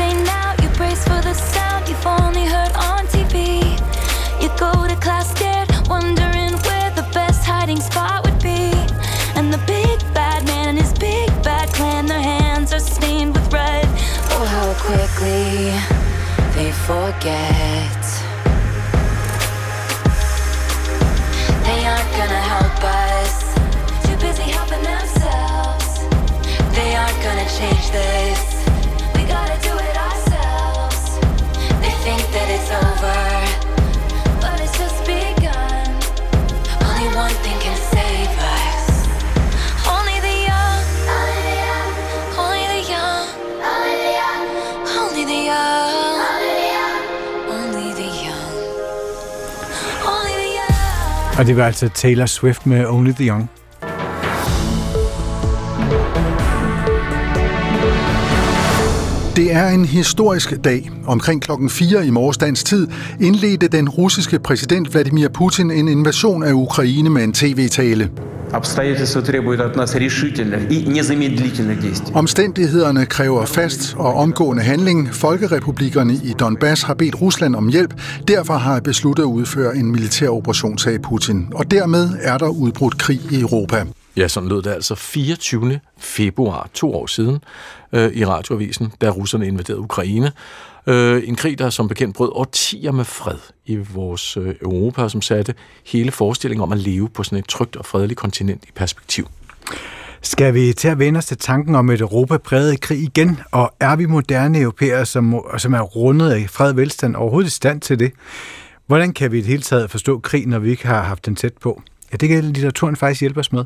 Day now you brace for the sound you've only heard on TV. You go to class scared, wondering where the best hiding spot would be. And the big bad man and his big bad clan, their hands are stained with red. Oh, how quickly they forget. They aren't gonna help us. Too busy helping themselves. They aren't gonna change this. Og det var altså Taylor Swift med Only the Young. Det er en historisk dag. Omkring klokken 4 i morgesdagens tid indledte den russiske præsident Vladimir Putin en invasion af Ukraine med en tv-tale. Обстоятельства требуют от нас решительных и незамедлительных действий. Omstændighederne kræver fast og omgående handling. Folkerepublikkerne i Donbass har bedt Rusland om hjælp. Derfor har jeg besluttet at udføre en militær operation, sagde Putin. Og dermed er der udbrudt krig i Europa. Ja, sådan lød det altså 24. februar, to år siden, øh, i radioavisen, da russerne invaderede Ukraine. Øh, en krig, der som bekendt brød årtier med fred i vores øh, Europa, som satte hele forestillingen om at leve på sådan et trygt og fredeligt kontinent i perspektiv. Skal vi til at vende os til tanken om et Europa præget af krig igen? Og er vi moderne europæere, som, som er rundet af fred og velstand, overhovedet i stand til det? Hvordan kan vi i det hele taget forstå krig, når vi ikke har haft den tæt på? Ja, det kan litteraturen faktisk hjælpe os med.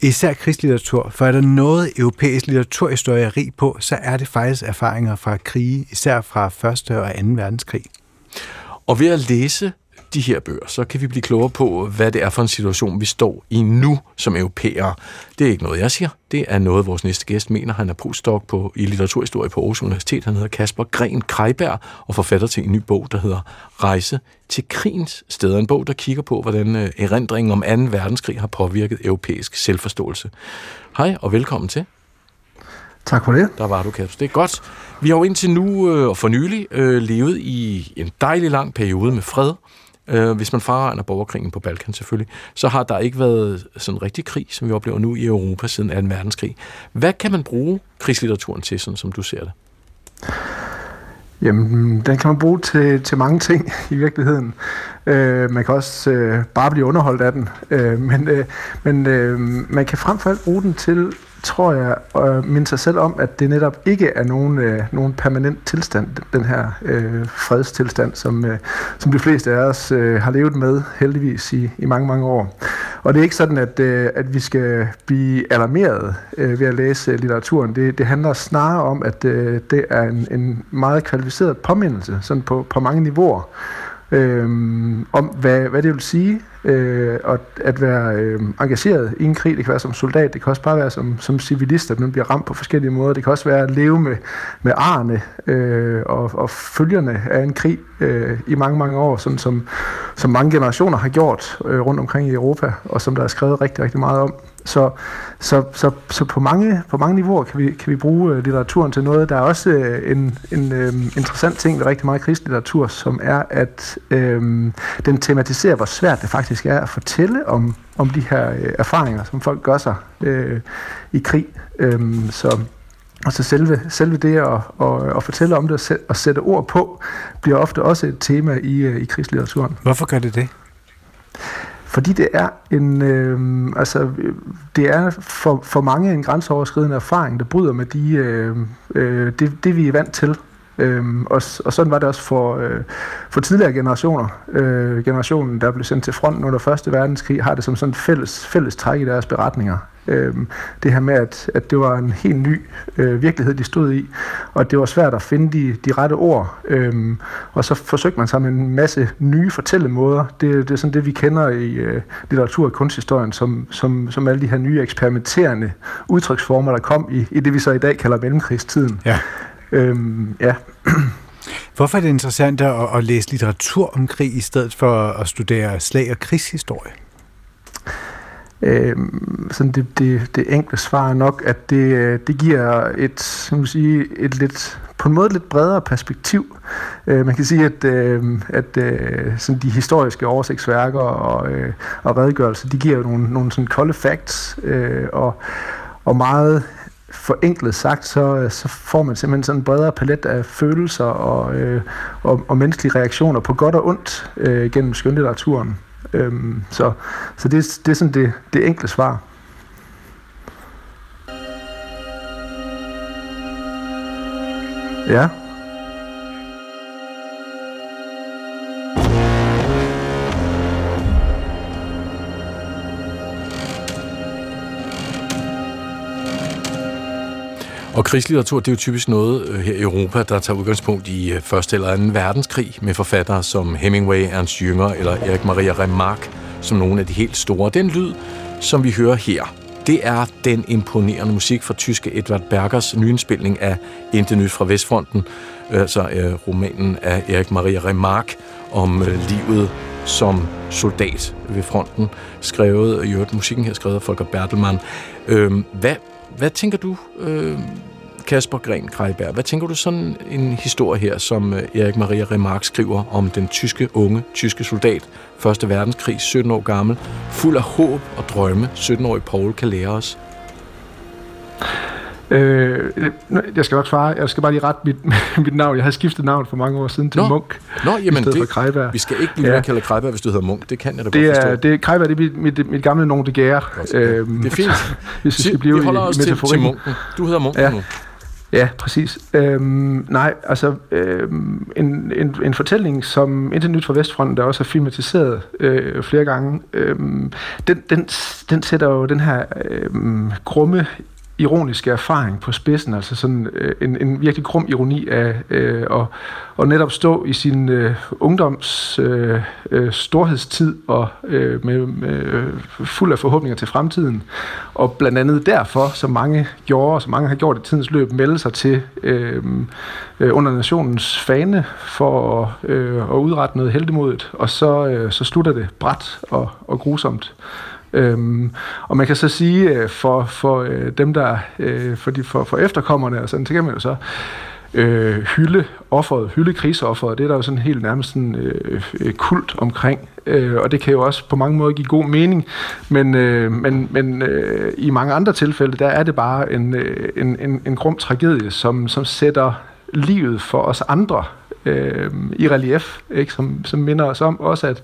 Især krigslitteratur, for er der noget europæisk litteraturhistorie rig på, så er det faktisk erfaringer fra krige, især fra 1. og 2. verdenskrig. Og ved at læse de her bøger, så kan vi blive klogere på, hvad det er for en situation, vi står i nu som europæere. Det er ikke noget, jeg siger. Det er noget, vores næste gæst mener. Han er postdoc på, i litteraturhistorie på Aarhus Universitet. Han hedder Kasper Gren Krejberg og forfatter til en ny bog, der hedder Rejse til krigens steder. En bog, der kigger på, hvordan øh, erindringen om 2. verdenskrig har påvirket europæisk selvforståelse. Hej og velkommen til. Tak for det. Der var du, Kasper. Det er godt. Vi har jo indtil nu øh, og for nylig øh, levet i en dejlig lang periode med fred. Øh, hvis man fraregner borgerkrigen på Balkan selvfølgelig, så har der ikke været sådan en rigtig krig, som vi oplever nu i Europa siden 2. verdenskrig. Hvad kan man bruge krigslitteraturen til, sådan som du ser det? Jamen, den kan man bruge til, til mange ting i virkeligheden. Øh, man kan også øh, bare blive underholdt af den. Øh, men øh, men øh, man kan frem for alt bruge den til, tror jeg, og minde sig selv om, at det netop ikke er nogen, øh, nogen permanent tilstand, den her øh, fredstilstand, som, øh, som de fleste af os øh, har levet med heldigvis i, i mange, mange år. Og det er ikke sådan, at, øh, at vi skal blive alarmeret øh, ved at læse øh, litteraturen. Det, det handler snarere om, at øh, det er en, en meget kvalificeret påmindelse, sådan på, på mange niveauer, øh, om hvad, hvad det vil sige øh, at, at være øh, engageret i en krig. Det kan være som soldat, det kan også bare være som, som civilist, at man bliver ramt på forskellige måder. Det kan også være at leve med, med arne øh, og, og følgerne af en krig øh, i mange, mange år, sådan som, som mange generationer har gjort øh, rundt omkring i Europa, og som der er skrevet rigtig, rigtig meget om. Så, så, så, så på, mange, på mange niveauer kan vi, kan vi bruge øh, litteraturen til noget. Der er også øh, en, en øh, interessant ting ved rigtig meget krigslitteratur, som er, at øh, den tematiserer, hvor svært det faktisk er at fortælle om, om de her øh, erfaringer, som folk gør sig øh, i krig. Øh, så og så selve, selve det at, at, at fortælle om det og, sætte ord på, bliver ofte også et tema i, øh, i krigslitteraturen. Hvorfor gør det det? Fordi det er en, øh, altså, det er for, for mange en grænseoverskridende erfaring, der bryder med de, øh, øh, det, det, vi er vant til. Øhm, og, og sådan var det også for, øh, for tidligere generationer. Øh, generationen, der blev sendt til fronten under Første Verdenskrig, har det som sådan et fælles, fælles træk i deres beretninger. Øhm, det her med, at, at det var en helt ny øh, virkelighed, de stod i, og det var svært at finde de, de rette ord. Øhm, og så forsøgte man sig med en masse nye fortællemåder. Det, det er sådan det, vi kender i øh, litteratur- og kunsthistorien, som, som, som alle de her nye eksperimenterende udtryksformer, der kom i, i det, vi så i dag kalder mellemkrigstiden. Ja. Øhm, ja. Hvorfor er det interessant at, at læse litteratur om krig, i stedet for at studere slag- og krigshistorie? Øh, sådan det, det, det enkle svar er nok, at det, øh, det giver et, man sige, et lidt, på en måde lidt bredere perspektiv. Øh, man kan sige, at, øh, at øh, sådan de historiske oversigtsværker og, øh, og redegørelser, de giver jo nogle, nogle sådan kolde facts, øh, og, og meget forenklet sagt, så, øh, så får man simpelthen sådan en bredere palet af følelser og, øh, og, og menneskelige reaktioner på godt og ondt øh, gennem skønlitteraturen. Øhm, så så det, det er sådan det, det enkle svar. Ja. Og krigslitteratur, det er jo typisk noget øh, her i Europa, der tager udgangspunkt i øh, første eller anden verdenskrig med forfattere som Hemingway, Ernst Jünger eller Erik Maria Remarque som nogle af de helt store. Den lyd, som vi hører her, det er den imponerende musik fra tyske Edvard Bergers nyindspilning af Intet Nyt fra Vestfronten, øh, altså øh, romanen af Erik Maria Remarque om øh, livet som soldat ved fronten, skrevet, i øvrigt musikken her skrevet af Volker Bertelmann. Øh, hvad, hvad tænker du, øh, Kasper Gren Kreiberg, hvad tænker du sådan en historie her, som øh, Erik Maria Remarque skriver om den tyske unge, tyske soldat, Første verdenskrig, 17 år gammel, fuld af håb og drømme, 17-årig Paul kan lære os? Øh, jeg skal nok svare. Jeg skal bare lige rette mit, mit navn. Jeg har skiftet navn for mange år siden til Nå. Munk. Nå, jamen det, det, for vi skal ikke blive ja. kalde Kreiberg, hvis du hedder Munk. Det kan jeg da det godt er, forstå. Det, Kreiberg, det er mit, mit, mit gamle nom de gære. Øhm, det er fint. hvis vi skal blive vi holder i, os i til, til. Munken. Du hedder Munken Ja. nu. Ja, præcis. Øhm, nej, altså øhm, en, en, en fortælling, som Intet Nyt fra Vestfronten, der også er filmatiseret øh, flere gange, øhm, den, den, den sætter jo den her øhm, grumme ironiske erfaring på spidsen, altså sådan øh, en, en virkelig grum ironi af øh, at, at netop stå i sin øh, ungdoms øh, øh, storhedstid og øh, med, med øh, fuld af forhåbninger til fremtiden. Og blandt andet derfor, som mange gjorde, og som mange har gjort i tidens løb, melde sig til øh, øh, under nationens fane for at, øh, at udrette noget heldemodigt, og så, øh, så slutter det bræt og, og grusomt. Øhm, og man kan så sige, øh, for, for øh, dem, der øh, for, de, for, for efterkommerne, og sådan, så kan man jo så øh, hylde offeret, hylde krigsofferet. Det er der jo sådan helt nærmest sådan, øh, øh, kult omkring. Øh, og det kan jo også på mange måder give god mening. Men, øh, men, men øh, i mange andre tilfælde, der er det bare en, øh, en, en, en grum tragedie, som, som sætter livet for os andre øh, i relief, ikke? Som, som minder os om også, at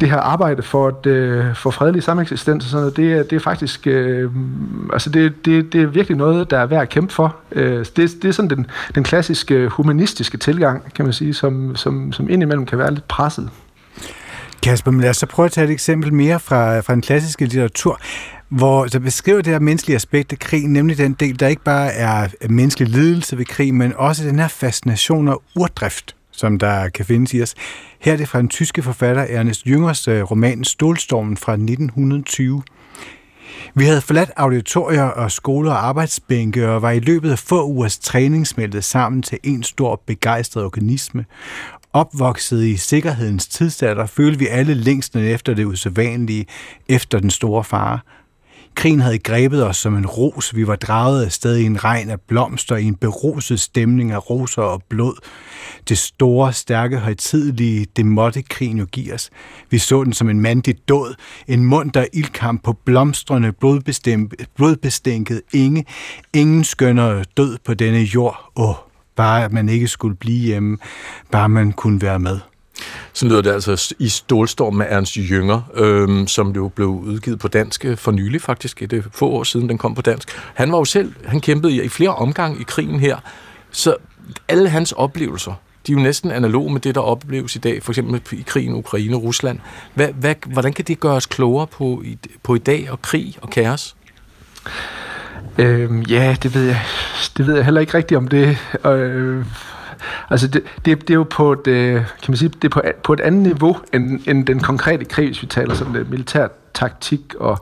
det her arbejde for, at, øh, for fredelig sameksistens og sådan noget, det, det er faktisk, øh, altså det, det, det er virkelig noget, der er værd at kæmpe for. Øh, det, det er sådan den, den klassiske øh, humanistiske tilgang, kan man sige, som, som, som indimellem kan være lidt presset. Kasper, men lad os så prøve at tage et eksempel mere fra, fra den klassiske litteratur, hvor der beskriver det her menneskelige aspekt af krig, nemlig den del, der ikke bare er menneskelig lidelse ved krig, men også den her fascination og urdrift, som der kan findes i os. Her er det fra den tyske forfatter Ernest Jüngers øh, roman Stålstormen fra 1920. Vi havde forladt auditorier og skoler og arbejdsbænke og var i løbet af få ugers træning smeltet sammen til en stor begejstret organisme. Opvokset i sikkerhedens tidsalder følte vi alle længslen efter det usædvanlige, efter den store fare. Krigen havde grebet os som en ros. Vi var draget afsted i en regn af blomster, i en beruset stemning af roser og blod. Det store, stærke, højtidelige, det måtte krigen jo give os. Vi så den som en mandig død, en munter ildkamp på blomstrende, blodbestænket inge. Ingen skønnere død på denne jord. Åh, bare at man ikke skulle blive hjemme, bare man kunne være med. Så lyder det altså i Stålstorm med Ernst Jünger, øhm, som jo blev udgivet på dansk øh, for nylig faktisk, et få år siden den kom på dansk. Han var jo selv, han kæmpede i, i flere omgange i krigen her, så alle hans oplevelser, de er jo næsten analoge med det, der opleves i dag, for eksempel i krigen Ukraine og Rusland. Hvad, hvad, hvordan kan det gøre os klogere på i, på i dag og krig og kaos? Øhm, ja, det ved jeg, det ved jeg heller ikke rigtigt om det. Øh, Altså det, det, det er jo på et, øh, kan man sige, det er på, på et andet niveau end, end den konkrete krig, hvis vi taler sådan lidt militær taktik og,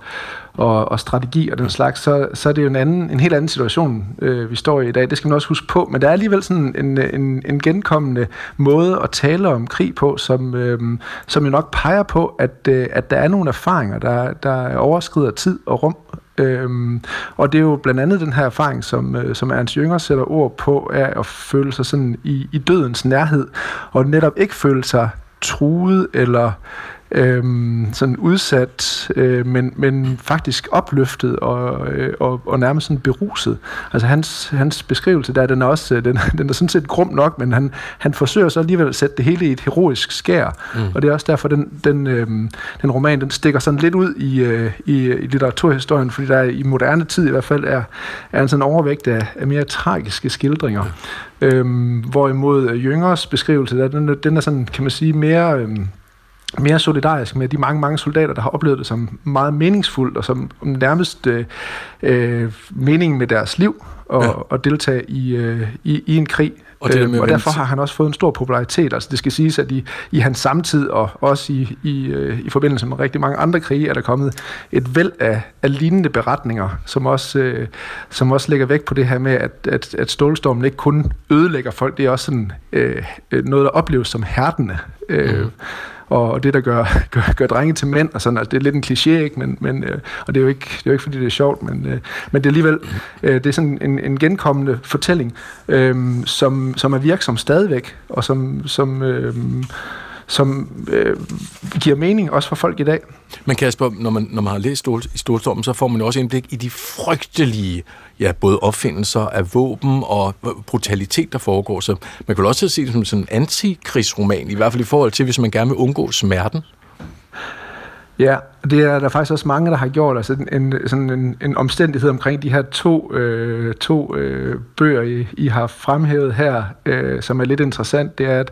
og, og strategi og den slags, så, så er det jo en, anden, en helt anden situation, øh, vi står i i dag. Det skal man også huske på. Men der er alligevel sådan en, en, en genkommende måde at tale om krig på, som, øh, som jo nok peger på, at, øh, at der er nogle erfaringer, der, der overskrider tid og rum. Øhm, og det er jo blandt andet den her erfaring, som, øh, som Ernst Jünger sætter ord på, er at føle sig sådan i, i dødens nærhed, og netop ikke føle sig truet eller øhm, sådan udsat, øh, men, men faktisk opløftet og, øh, og, og nærmest sådan beruset. Altså hans, hans beskrivelse der, den er også, øh, den, den er sådan set grum nok, men han, han forsøger så alligevel at sætte det hele i et heroisk skær, mm. og det er også derfor, den, den, øh, den roman, den stikker sådan lidt ud i, øh, i, i litteraturhistorien, fordi der i moderne tid i hvert fald er, er en sådan overvægt af, af mere tragiske skildringer. Mm. Øhm, hvorimod Jøngers beskrivelse, der, den, den er sådan, kan man sige, mere... Øh, mere solidarisk med de mange, mange soldater, der har oplevet det som meget meningsfuldt, og som nærmest øh, øh, meningen med deres liv, og, ja. at deltage i, øh, i, i en krig. Og, det øh, og derfor har han også fået en stor popularitet. Altså det skal siges, at i, i hans samtid, og også i, i, øh, i forbindelse med rigtig mange andre krige, er der kommet et væld af, af lignende beretninger, som også, øh, som også lægger væk på det her med, at, at, at stålstormen ikke kun ødelægger folk, det er også sådan, øh, noget, der opleves som hærdende. Øh, mm og det, der gør, gør, gør drenge til mænd, og sådan, altså, det er lidt en kliché, ikke? Men, men, øh, og det er, jo ikke, det er jo ikke, fordi det er sjovt, men, øh, men det er alligevel øh, det er sådan en, en genkommende fortælling, øh, som, som er virksom stadigvæk, og som, som, øh, som øh, giver mening også for folk i dag. Men Kasper, når man, når man har læst Stol, i Stolstormen, så får man jo også indblik i de frygtelige ja, både opfindelser af våben og brutalitet, der foregår. Så man kan vel også se det som sådan en antikrigsroman, i hvert fald i forhold til, hvis man gerne vil undgå smerten. Ja, det er der faktisk også mange, der har gjort. Altså en, sådan en, en omstændighed omkring de her to, øh, to øh, bøger, I, I har fremhævet her, øh, som er lidt interessant, det er, at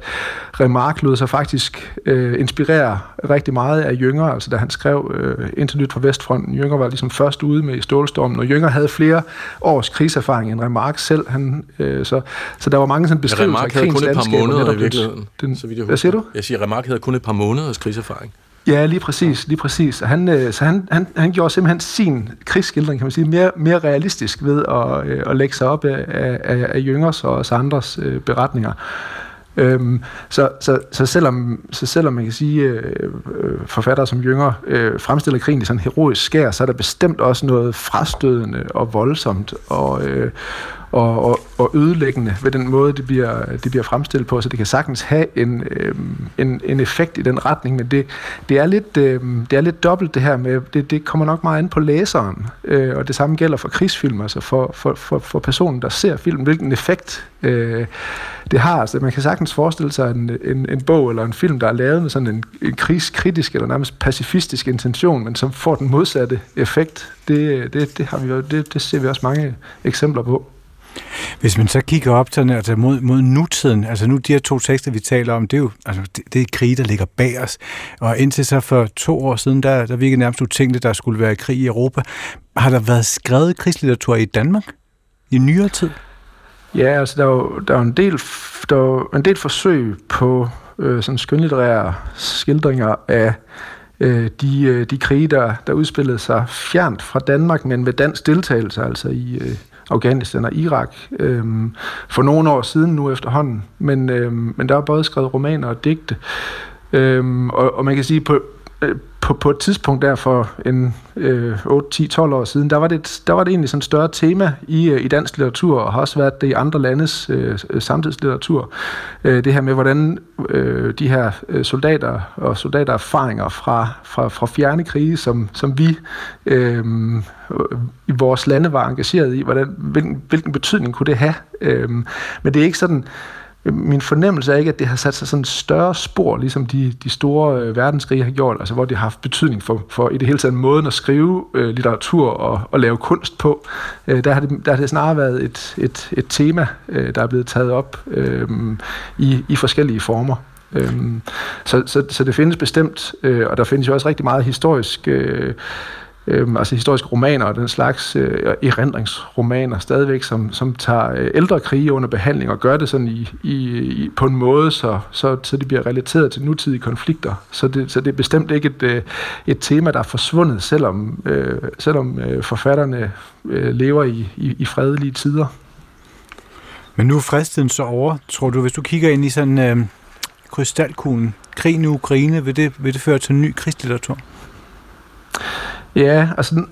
Remark lod sig faktisk øh, inspirere rigtig meget af Jønger, altså da han skrev øh, Internyt fra Vestfronten. Jønger var ligesom først ude med i Stålstormen, og Jønger havde flere års krigserfaring end Remark selv. Han, øh, så, så der var mange sådan beskrivelser af krigens landskab. Remark havde kun et par måneder i virkeligheden. Den, så hvad siger du? Jeg siger, Remark havde kun et par måneders krigserfaring. Ja, lige præcis, lige præcis. Og han, øh, så han, han, han gjorde simpelthen sin krigsskildring, kan man sige, mere, mere realistisk ved at, øh, at lægge sig op af, af, af Jøngers og os andres øh, beretninger. Øhm, så, så, så, selvom, så selvom man kan sige, øh, øh, forfattere som Jønger øh, fremstiller krigen i sådan en heroisk skær, så er der bestemt også noget frastødende og voldsomt og, øh, og, og, og ødelæggende ved den måde, det bliver, det bliver fremstillet på, så det kan sagtens have en, øh, en, en effekt i den retning, men det, det, er, lidt, øh, det er lidt dobbelt det her med, det, det kommer nok meget an på læseren, øh, og det samme gælder for krigsfilm, altså for, for, for, for personen, der ser filmen, hvilken effekt øh, det har. Altså, man kan sagtens forestille sig en, en, en bog eller en film, der er lavet med sådan en, en krigskritisk eller nærmest pacifistisk intention, men som får den modsatte effekt. Det, det, det, har vi, det, det ser vi også mange eksempler på. Hvis man så kigger op til, altså mod, mod nutiden, altså nu de her to tekster, vi taler om, det er jo altså, det, det er krig, der ligger bag os. Og indtil så for to år siden, der, der virkede nærmest utænkeligt, der skulle være krig i Europa. Har der været skrevet krigslitteratur i Danmark i nyere tid? Ja, altså der er jo, der er en, del, der er en del forsøg på øh, sådan skønlitterære skildringer af øh, de, øh, de krige, der, der udspillede sig fjernt fra Danmark, men med dansk deltagelse, altså i, øh, Afghanistan og Irak øh, for nogle år siden nu efterhånden. Men, øh, men der er både skrevet romaner og digte. Øhm, og, og man kan sige, på, Øh, på, på et tidspunkt der for en øh, 8, 10, 12 år siden, der var det, der var det egentlig sådan et større tema i, øh, i dansk litteratur, og har også været det i andre landes øh, samtidslitteratur. Øh, det her med, hvordan øh, de her øh, soldater og soldatererfaringer fra, fra, fra fjerne krige, som, som vi øh, i vores lande var engageret i, hvordan, hvilken, hvilken betydning kunne det have. Øh, men det er ikke sådan min fornemmelse er ikke, at det har sat sig sådan større spor, ligesom de, de store øh, verdenskrige har gjort, altså hvor det har haft betydning for, for i det hele taget måden at skrive øh, litteratur og, og lave kunst på. Øh, der, har det, der har det snarere været et, et, et tema, øh, der er blevet taget op øh, i, i forskellige former. Øhm, så, så, så det findes bestemt, øh, og der findes jo også rigtig meget historisk øh, øh, altså historiske romaner og den slags øh, erindringsromaner stadigvæk, som, som tager øh, ældre krige under behandling og gør det sådan i, i, i, på en måde, så, så, så det bliver relateret til nutidige konflikter. Så det, så det er bestemt ikke et, øh, et tema, der er forsvundet, selvom, øh, selvom øh, forfatterne øh, lever i, i, i fredelige tider. Men nu er fristiden så over, tror du, hvis du kigger ind i sådan øh, krystalkuglen, krigen i Ukraine, vil det, vil det føre til en ny krigslitteratur? Ja, altså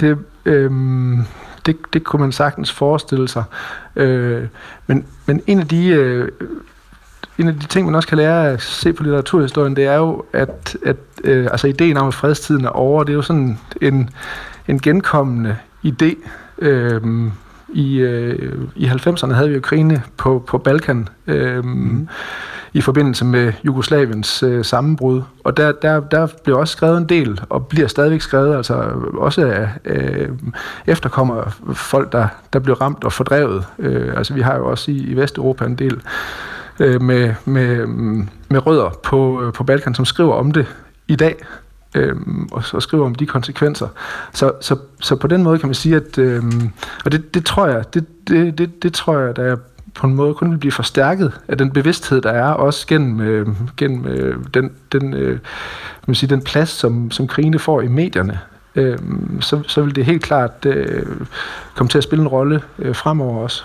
det, øhm, det, det kunne man sagtens forestille sig. Øh, men, men en af de øh, en af de ting, man også kan lære at se på litteraturhistorien, det er jo, at, at øh, altså ideen om, at fredstiden er over, det er jo sådan en, en genkommende idé. Øh, i, øh, I 90'erne havde vi jo krigene på, på Balkan øh, mm i forbindelse med Jugoslaviens øh, sammenbrud. Og der, der, der blev også skrevet en del, og bliver stadigvæk skrevet, altså også af øh, efterkommer folk, der, der blev ramt og fordrevet. Øh, altså vi har jo også i, i Vesteuropa en del øh, med, med, med rødder på, øh, på Balkan, som skriver om det i dag øh, og, og skriver om de konsekvenser. Så, så, så på den måde kan man sige, at øh, og det, det tror jeg, det, det, det, det tror jeg, der er på en måde kun vil blive forstærket af den bevidsthed, der er, også gennem, øh, gennem øh, den, den, øh, man sige, den plads, som, som krigene får i medierne. Øh, så, så vil det helt klart øh, komme til at spille en rolle øh, fremover også.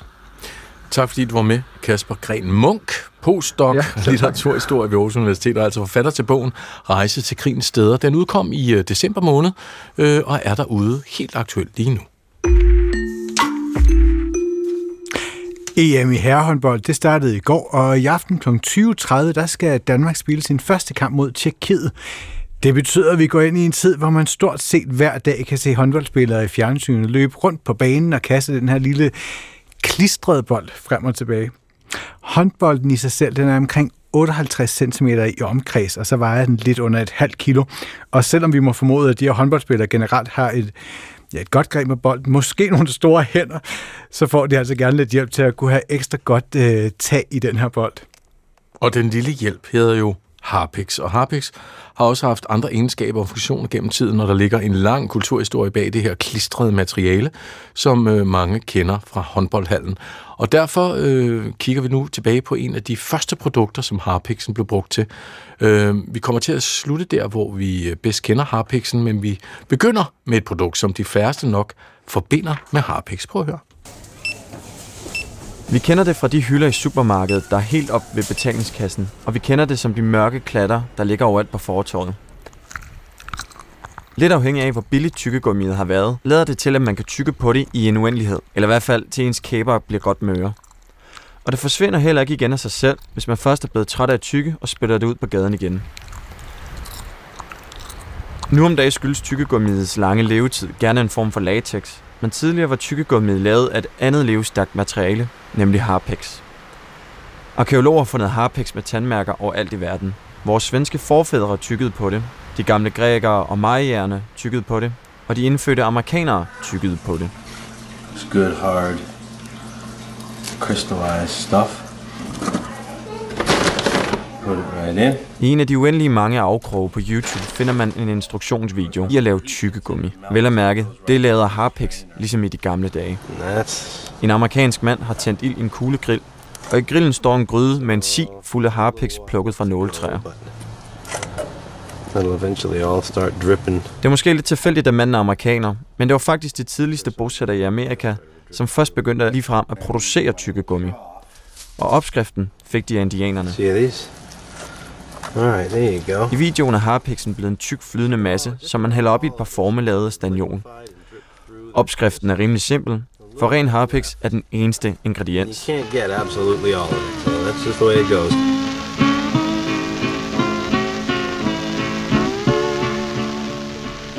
Tak fordi du var med, Kasper Gren Munk, postdoc, ja, litteraturhistorie ved Aarhus Universitet, og altså forfatter til bogen Rejse til krigens steder. Den udkom i uh, december måned, øh, og er derude helt aktuelt lige nu. EM i herrehåndbold, det startede i går, og i aften kl. 20.30, der skal Danmark spille sin første kamp mod Tjekkiet. Det betyder, at vi går ind i en tid, hvor man stort set hver dag kan se håndboldspillere i fjernsynet løbe rundt på banen og kaste den her lille klistrede bold frem og tilbage. Håndbolden i sig selv, den er omkring 58 cm i omkreds, og så vejer den lidt under et halvt kilo. Og selvom vi må formode, at de her håndboldspillere generelt har et, ja, et godt greb med bolden, måske nogle store hænder, så får de altså gerne lidt hjælp til at kunne have ekstra godt øh, tag i den her bold. Og den lille hjælp hedder jo harpiks. Og harpiks har også haft andre egenskaber og funktioner gennem tiden, når der ligger en lang kulturhistorie bag det her klistrede materiale, som øh, mange kender fra håndboldhallen. Og derfor øh, kigger vi nu tilbage på en af de første produkter, som harpiksen blev brugt til. Øh, vi kommer til at slutte der, hvor vi øh, bedst kender harpiksen, men vi begynder med et produkt, som de færreste nok forbinder med harpiks. Prøv at høre. Vi kender det fra de hylder i supermarkedet, der er helt op ved betalingskassen, og vi kender det som de mørke klatter, der ligger overalt på fortorvet. Lidt afhængig af, hvor billigt tykkegummiet har været, lader det til, at man kan tykke på det i en uendelighed, eller i hvert fald til ens kæber bliver godt møre. Og det forsvinder heller ikke igen af sig selv, hvis man først er blevet træt af at tykke og spytter det ud på gaden igen. Nu om dagen skyldes tykkegummiets lange levetid gerne en form for latex, men tidligere var tykkegummiet lavet af et andet levestærkt materiale, nemlig harpex. Arkeologer har fundet harpex med tandmærker overalt i verden. Vores svenske forfædre tykkede på det, de gamle grækere og majerne tykkede på det, og de indfødte amerikanere tykkede på det. It's good, hard, crystallized stuff. Right. I en af de uendelige mange afkroge på YouTube finder man en instruktionsvideo i at lave tykkegummi. Vel at mærke, det lavet af harpex, ligesom i de gamle dage. That's En amerikansk mand har tændt ild i en kuglegrill, og i grillen står en gryde med en si fuld af harpex plukket fra nåletræer. That'll eventually all start dripping. Det er måske lidt tilfældigt, at manden er amerikaner, men det var faktisk de tidligste bosættere i Amerika, som først begyndte ligefrem at producere tykkegummi. Og opskriften fik de af indianerne. See these? Alright, there you go. I videoen er harpixen blevet en tyk flydende masse, som man hælder op i et par forme lavet af staniol. Opskriften er rimelig simpel, for ren harpix er den eneste ingrediens. You can't get absolutely all of it, so that's just the way it goes.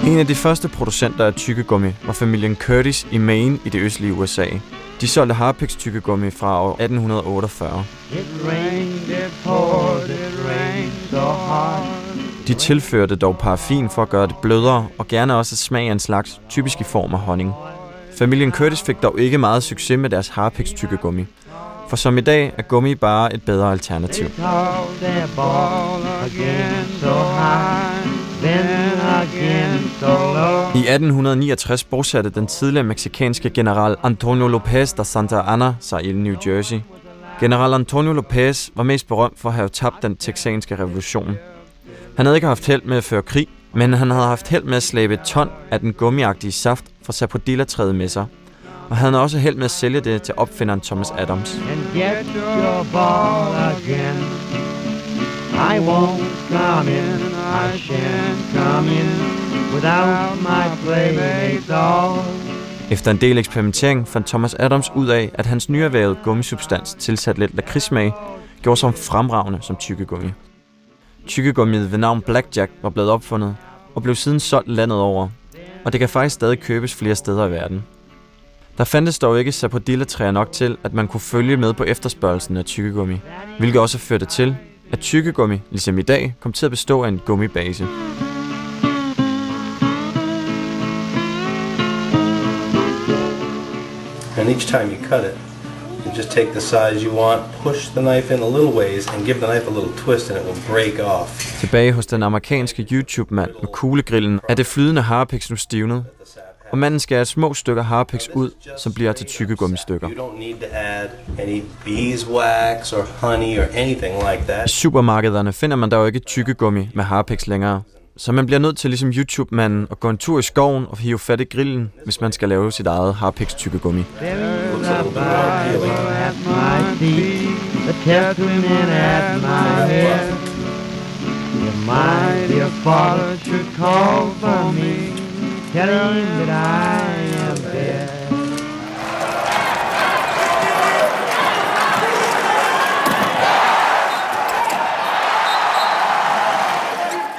En af de første producenter af tykkegummi var familien Curtis i Maine i det østlige USA. De solgte harpix tykkegummi fra år 1848. It rained, it poured, it. De tilførte dog paraffin for at gøre det blødere, og gerne også smag af en slags, typisk i form af honning. Familien Curtis fik dog ikke meget succes med deres harpix tykkegummi. For som i dag er gummi bare et bedre alternativ. I 1869 bosatte den tidligere meksikanske general Antonio Lopez da Santa Anna sig i New Jersey. General Antonio Lopez var mest berømt for at have tabt den texanske revolution. Han havde ikke haft held med at føre krig, men han havde haft held med at slæbe et ton af den gummiagtige saft fra sapodilla-træet med sig. Og han havde også held med at sælge det til opfinderen Thomas Adams. And get your ball again. I won't come in, I shan't come in without my playmates all. Efter en del eksperimentering fandt Thomas Adams ud af, at hans nyerhvervede gummisubstans tilsat lidt lakridsmag gjorde sig fremragende som tykkegummi. Tykkegummiet ved navn Blackjack var blevet opfundet og blev siden solgt landet over, og det kan faktisk stadig købes flere steder i verden. Der fandtes dog ikke sapodillatræer nok til, at man kunne følge med på efterspørgelsen af tykkegummi, hvilket også førte til, at tykkegummi, ligesom i dag, kom til at bestå af en gummibase. And each time you cut it, you just take the size you want, push the knife in a little ways, and give the knife a little twist, and it will break off. Tilbage hos den amerikanske YouTube-mand med kuglegrillen er det flydende harpiks nu stivnet, og manden skærer små stykker harpiks ud, som bliver til anything like I supermarkederne finder man dog ikke tykkegummi med harpiks længere, så man bliver nødt til ligesom YouTube-manden at gå en tur i skoven og hive fat i grillen, hvis man skal lave sit eget harpiks tykkegummi. There's father should call for me, tell him that I am dead.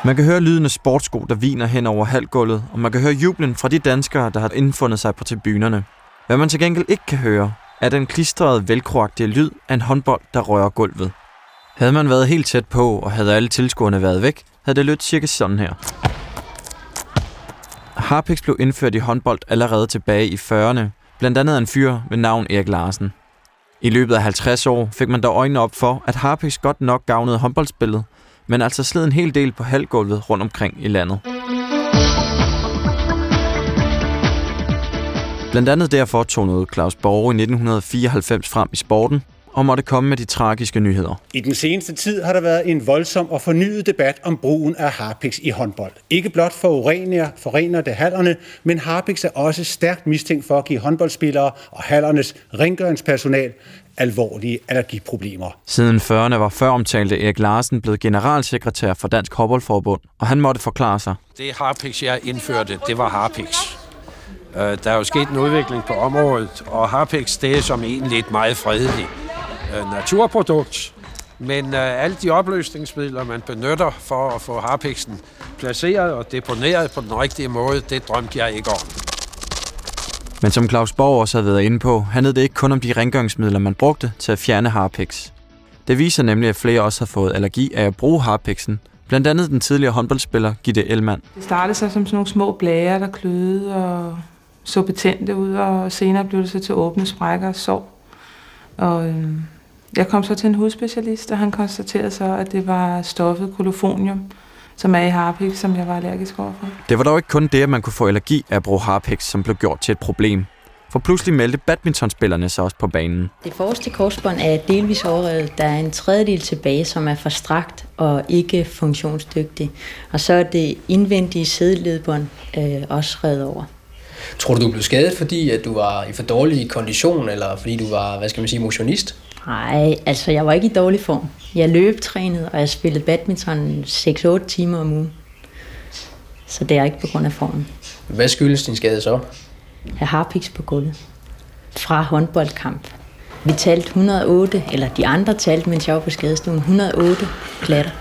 Man kan høre lyden af sportsko, der viner hen over halvgulvet, og man kan høre jublen fra de danskere, der har indfundet sig på tribunerne. Hvad man til gengæld ikke kan høre, er den klistrede, velkroagtige lyd af en håndbold, der rører gulvet. Havde man været helt tæt på, og havde alle tilskuerne været væk, havde det lyttet cirka sådan her. Harpix blev indført i håndbold allerede tilbage i 40'erne, blandt andet af en fyr ved navn Erik Larsen. I løbet af 50 år fik man dog øjnene op for, at Harpix godt nok gavnede håndboldspillet, men altså sled en hel del på halvgulvet rundt omkring i landet. Blandt andet derfor tog noget Claus Borge i 1994 frem i sporten og måtte komme med de tragiske nyheder. I den seneste tid har der været en voldsom og fornyet debat om brugen af harpiks i håndbold. Ikke blot for urener, forener det hallerne, men harpiks er også stærkt mistænkt for at give håndboldspillere og hallernes rengøringspersonal alvorlige allergiproblemer. Siden 40'erne var før omtalte Erik Larsen blevet generalsekretær for Dansk Håndboldforbund, og han måtte forklare sig. Det Harpix, jeg indførte, det var Harpix. Øh, Der er jo sket en udvikling på området, og Harpix, det er som egentlig et meget fredeligt øh, naturprodukt. Men øh, alle de opløsningsmidler, man benytter for at få Harpixen placeret og deponeret på den rigtige måde, det drømte jeg ikke om. Men som Claus Borg også havde været inde på, handlede det ikke kun om de rengøringsmidler, man brugte til at fjerne harpiks. Det viser nemlig, at flere også har fået allergi af at bruge harpiksen, Blandt andet den tidligere håndboldspiller Gitte Elmand. Det startede så som sådan nogle små blære, der kløede og så betændte ud, og senere blev det så til åbne sprækker og sår. Og øh, jeg kom så til en hudspecialist, og han konstaterede så, at det var stoffet kolofonium, som er i harpix, som jeg var allergisk overfor. Det var dog ikke kun det, at man kunne få allergi af at bruge harpix, som blev gjort til et problem. For pludselig meldte badmintonspillerne sig også på banen. Det forreste korsbånd er delvis overrevet. Der er en tredjedel tilbage, som er for strakt og ikke funktionsdygtig. Og så er det indvendige sædeledbånd øh, også revet over. Tror du, du blev skadet, fordi at du var i for dårlig kondition, eller fordi du var, hvad skal man sige, motionist? Nej, altså jeg var ikke i dårlig form. Jeg løbetrænede, og jeg spillede badminton 6-8 timer om ugen. Så det er ikke på grund af formen. Hvad skyldes din skade så? Jeg har piks på gulvet. Fra håndboldkamp. Vi talte 108, eller de andre talte, mens jeg var på skadestuen, 108 klatter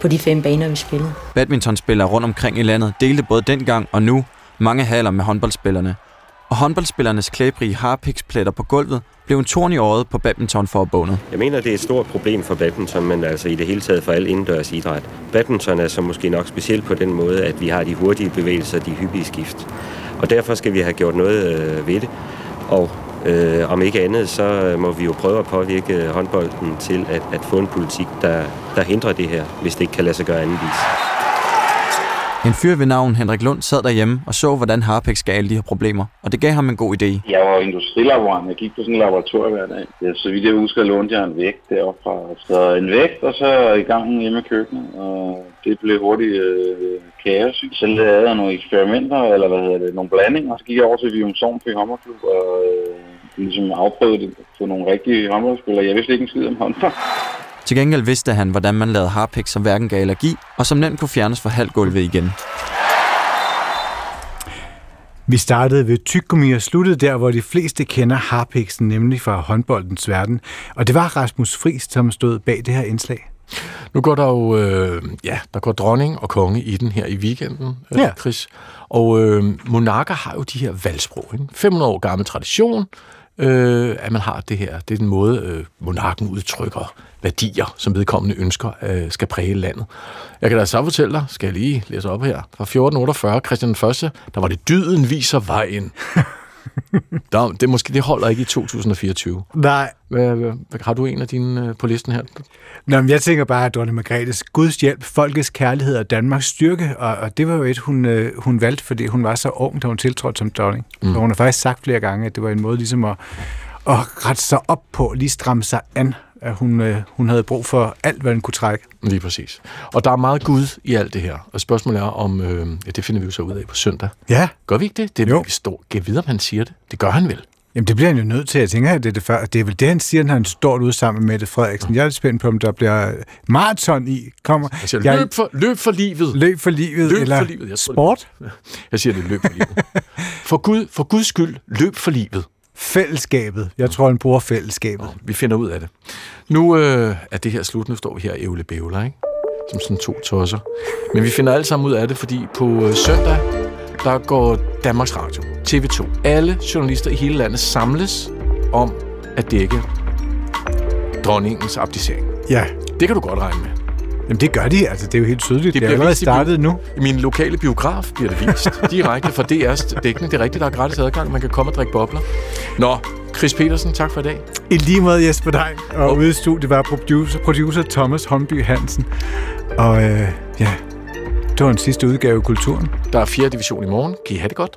på de fem baner, vi spillede. Badmintonspillere rundt omkring i landet delte både dengang og nu mange haler med håndboldspillerne. Og håndboldspillernes klæbrige harpikspletter på gulvet blev en torn i øjet på badmintonforbundet. Jeg mener, det er et stort problem for badminton, men altså i det hele taget for al indendørs idræt. Badminton er så måske nok specielt på den måde, at vi har de hurtige bevægelser, de hyppige skift. Og derfor skal vi have gjort noget øh, ved det. Og øh, om ikke andet, så øh, må vi jo prøve at påvirke håndbolden til at, at få en politik, der, der hindrer det her, hvis det ikke kan lade sig gøre anden vis. En fyr ved navn Henrik Lund sad derhjemme og så, hvordan Harpex gav alle de her problemer, og det gav ham en god idé. Jeg var industrilaborant. Jeg gik på sådan en laboratorium hver dag. Ja, så vidt jeg husker, lånte jeg en vægt deroppe fra. Så en vægt, og så i gang hjemme i køkkenet. Og det blev hurtigt øh, kaos. Så lavede jeg nogle eksperimenter, eller hvad hedder det, nogle blandinger. Så gik jeg over til Vium Sovnfri Håndboldklub og øh, ligesom afprøvede det på nogle rigtige håndboldspillere. Jeg vidste ikke en skid om håndbold. Til gengæld vidste han, hvordan man lavede Harpex, som hverken gav allergi, og som nemt kunne fjernes fra halvgulvet igen. Vi startede ved tyggegummi og sluttede der, hvor de fleste kender harpiksen, nemlig fra håndboldens verden. Og det var Rasmus Friis, som stod bag det her indslag. Nu går der jo, øh, ja, der går dronning og konge i den her i weekenden, øh, Ja. Chris. Og øh, monarker har jo de her valgsprog. Ikke? 500 år gammel tradition, øh, at man har det her. Det er den måde, øh, monarken udtrykker værdier, som vedkommende ønsker øh, skal præge landet. Jeg kan da så fortælle dig, skal jeg lige læse op her, fra 1448, Christian 1., der var det dyden viser vejen. der, det, måske, det holder ikke i 2024. Nej. Hvad, har du en af dine øh, på listen her? Nå, men jeg tænker bare, at dronning Margrethes Guds hjælp, folkets kærlighed og Danmarks styrke, og, og det var jo et, hun, øh, hun valgte, fordi hun var så ung, da hun tiltrådte som dronning. Mm. Og hun har faktisk sagt flere gange, at det var en måde ligesom at, at rette sig op på, lige stramme sig an, at hun, øh, hun havde brug for alt, hvad den kunne trække. Lige præcis. Og der er meget Gud i alt det her. Og spørgsmålet er, om øh, ja, det finder vi jo så ud af på søndag. Ja. Gør vi ikke det? Det er, vi står, kan vide, om han siger det. Det gør han vel. Jamen, det bliver han jo nødt til. Jeg tænker, at det er, det, før. det er vel det, han siger, når han står ude sammen med Mette Frederiksen. Jeg er spændt på, om der bliver maraton i. Kommer. Jeg siger, løb, for, løb for livet. Løb for livet, Løb eller for livet. Jeg sport. Jeg siger det, løb for livet. For, Gud, for Guds skyld, løb for livet. Fællesskabet. Jeg tror, han bruger fællesskabet. Vi finder ud af det. Nu øh, er det her slut. Nu står vi her i Ævle Bævler, ikke? Som sådan to tosser. Men vi finder alt sammen ud af det, fordi på øh, søndag, der går Danmarks Radio, TV2, alle journalister i hele landet samles om at dække dronningens abdicering. Ja. Det kan du godt regne med. Jamen, det gør de. Altså, det er jo helt tydeligt. Det, det er allerede startet nu. I min lokale biograf bliver det vist direkte fra DR's dækning. Det er rigtigt, der er gratis adgang. Man kan komme og drikke bobler. Nå, Chris Petersen, tak for i dag. I lige måde Jesper Dein. Og ude i studiet var producer, producer Thomas Holmby Hansen. Og øh, ja, det var en sidste udgave af Kulturen. Der er 4. division i morgen. Kan I have det godt?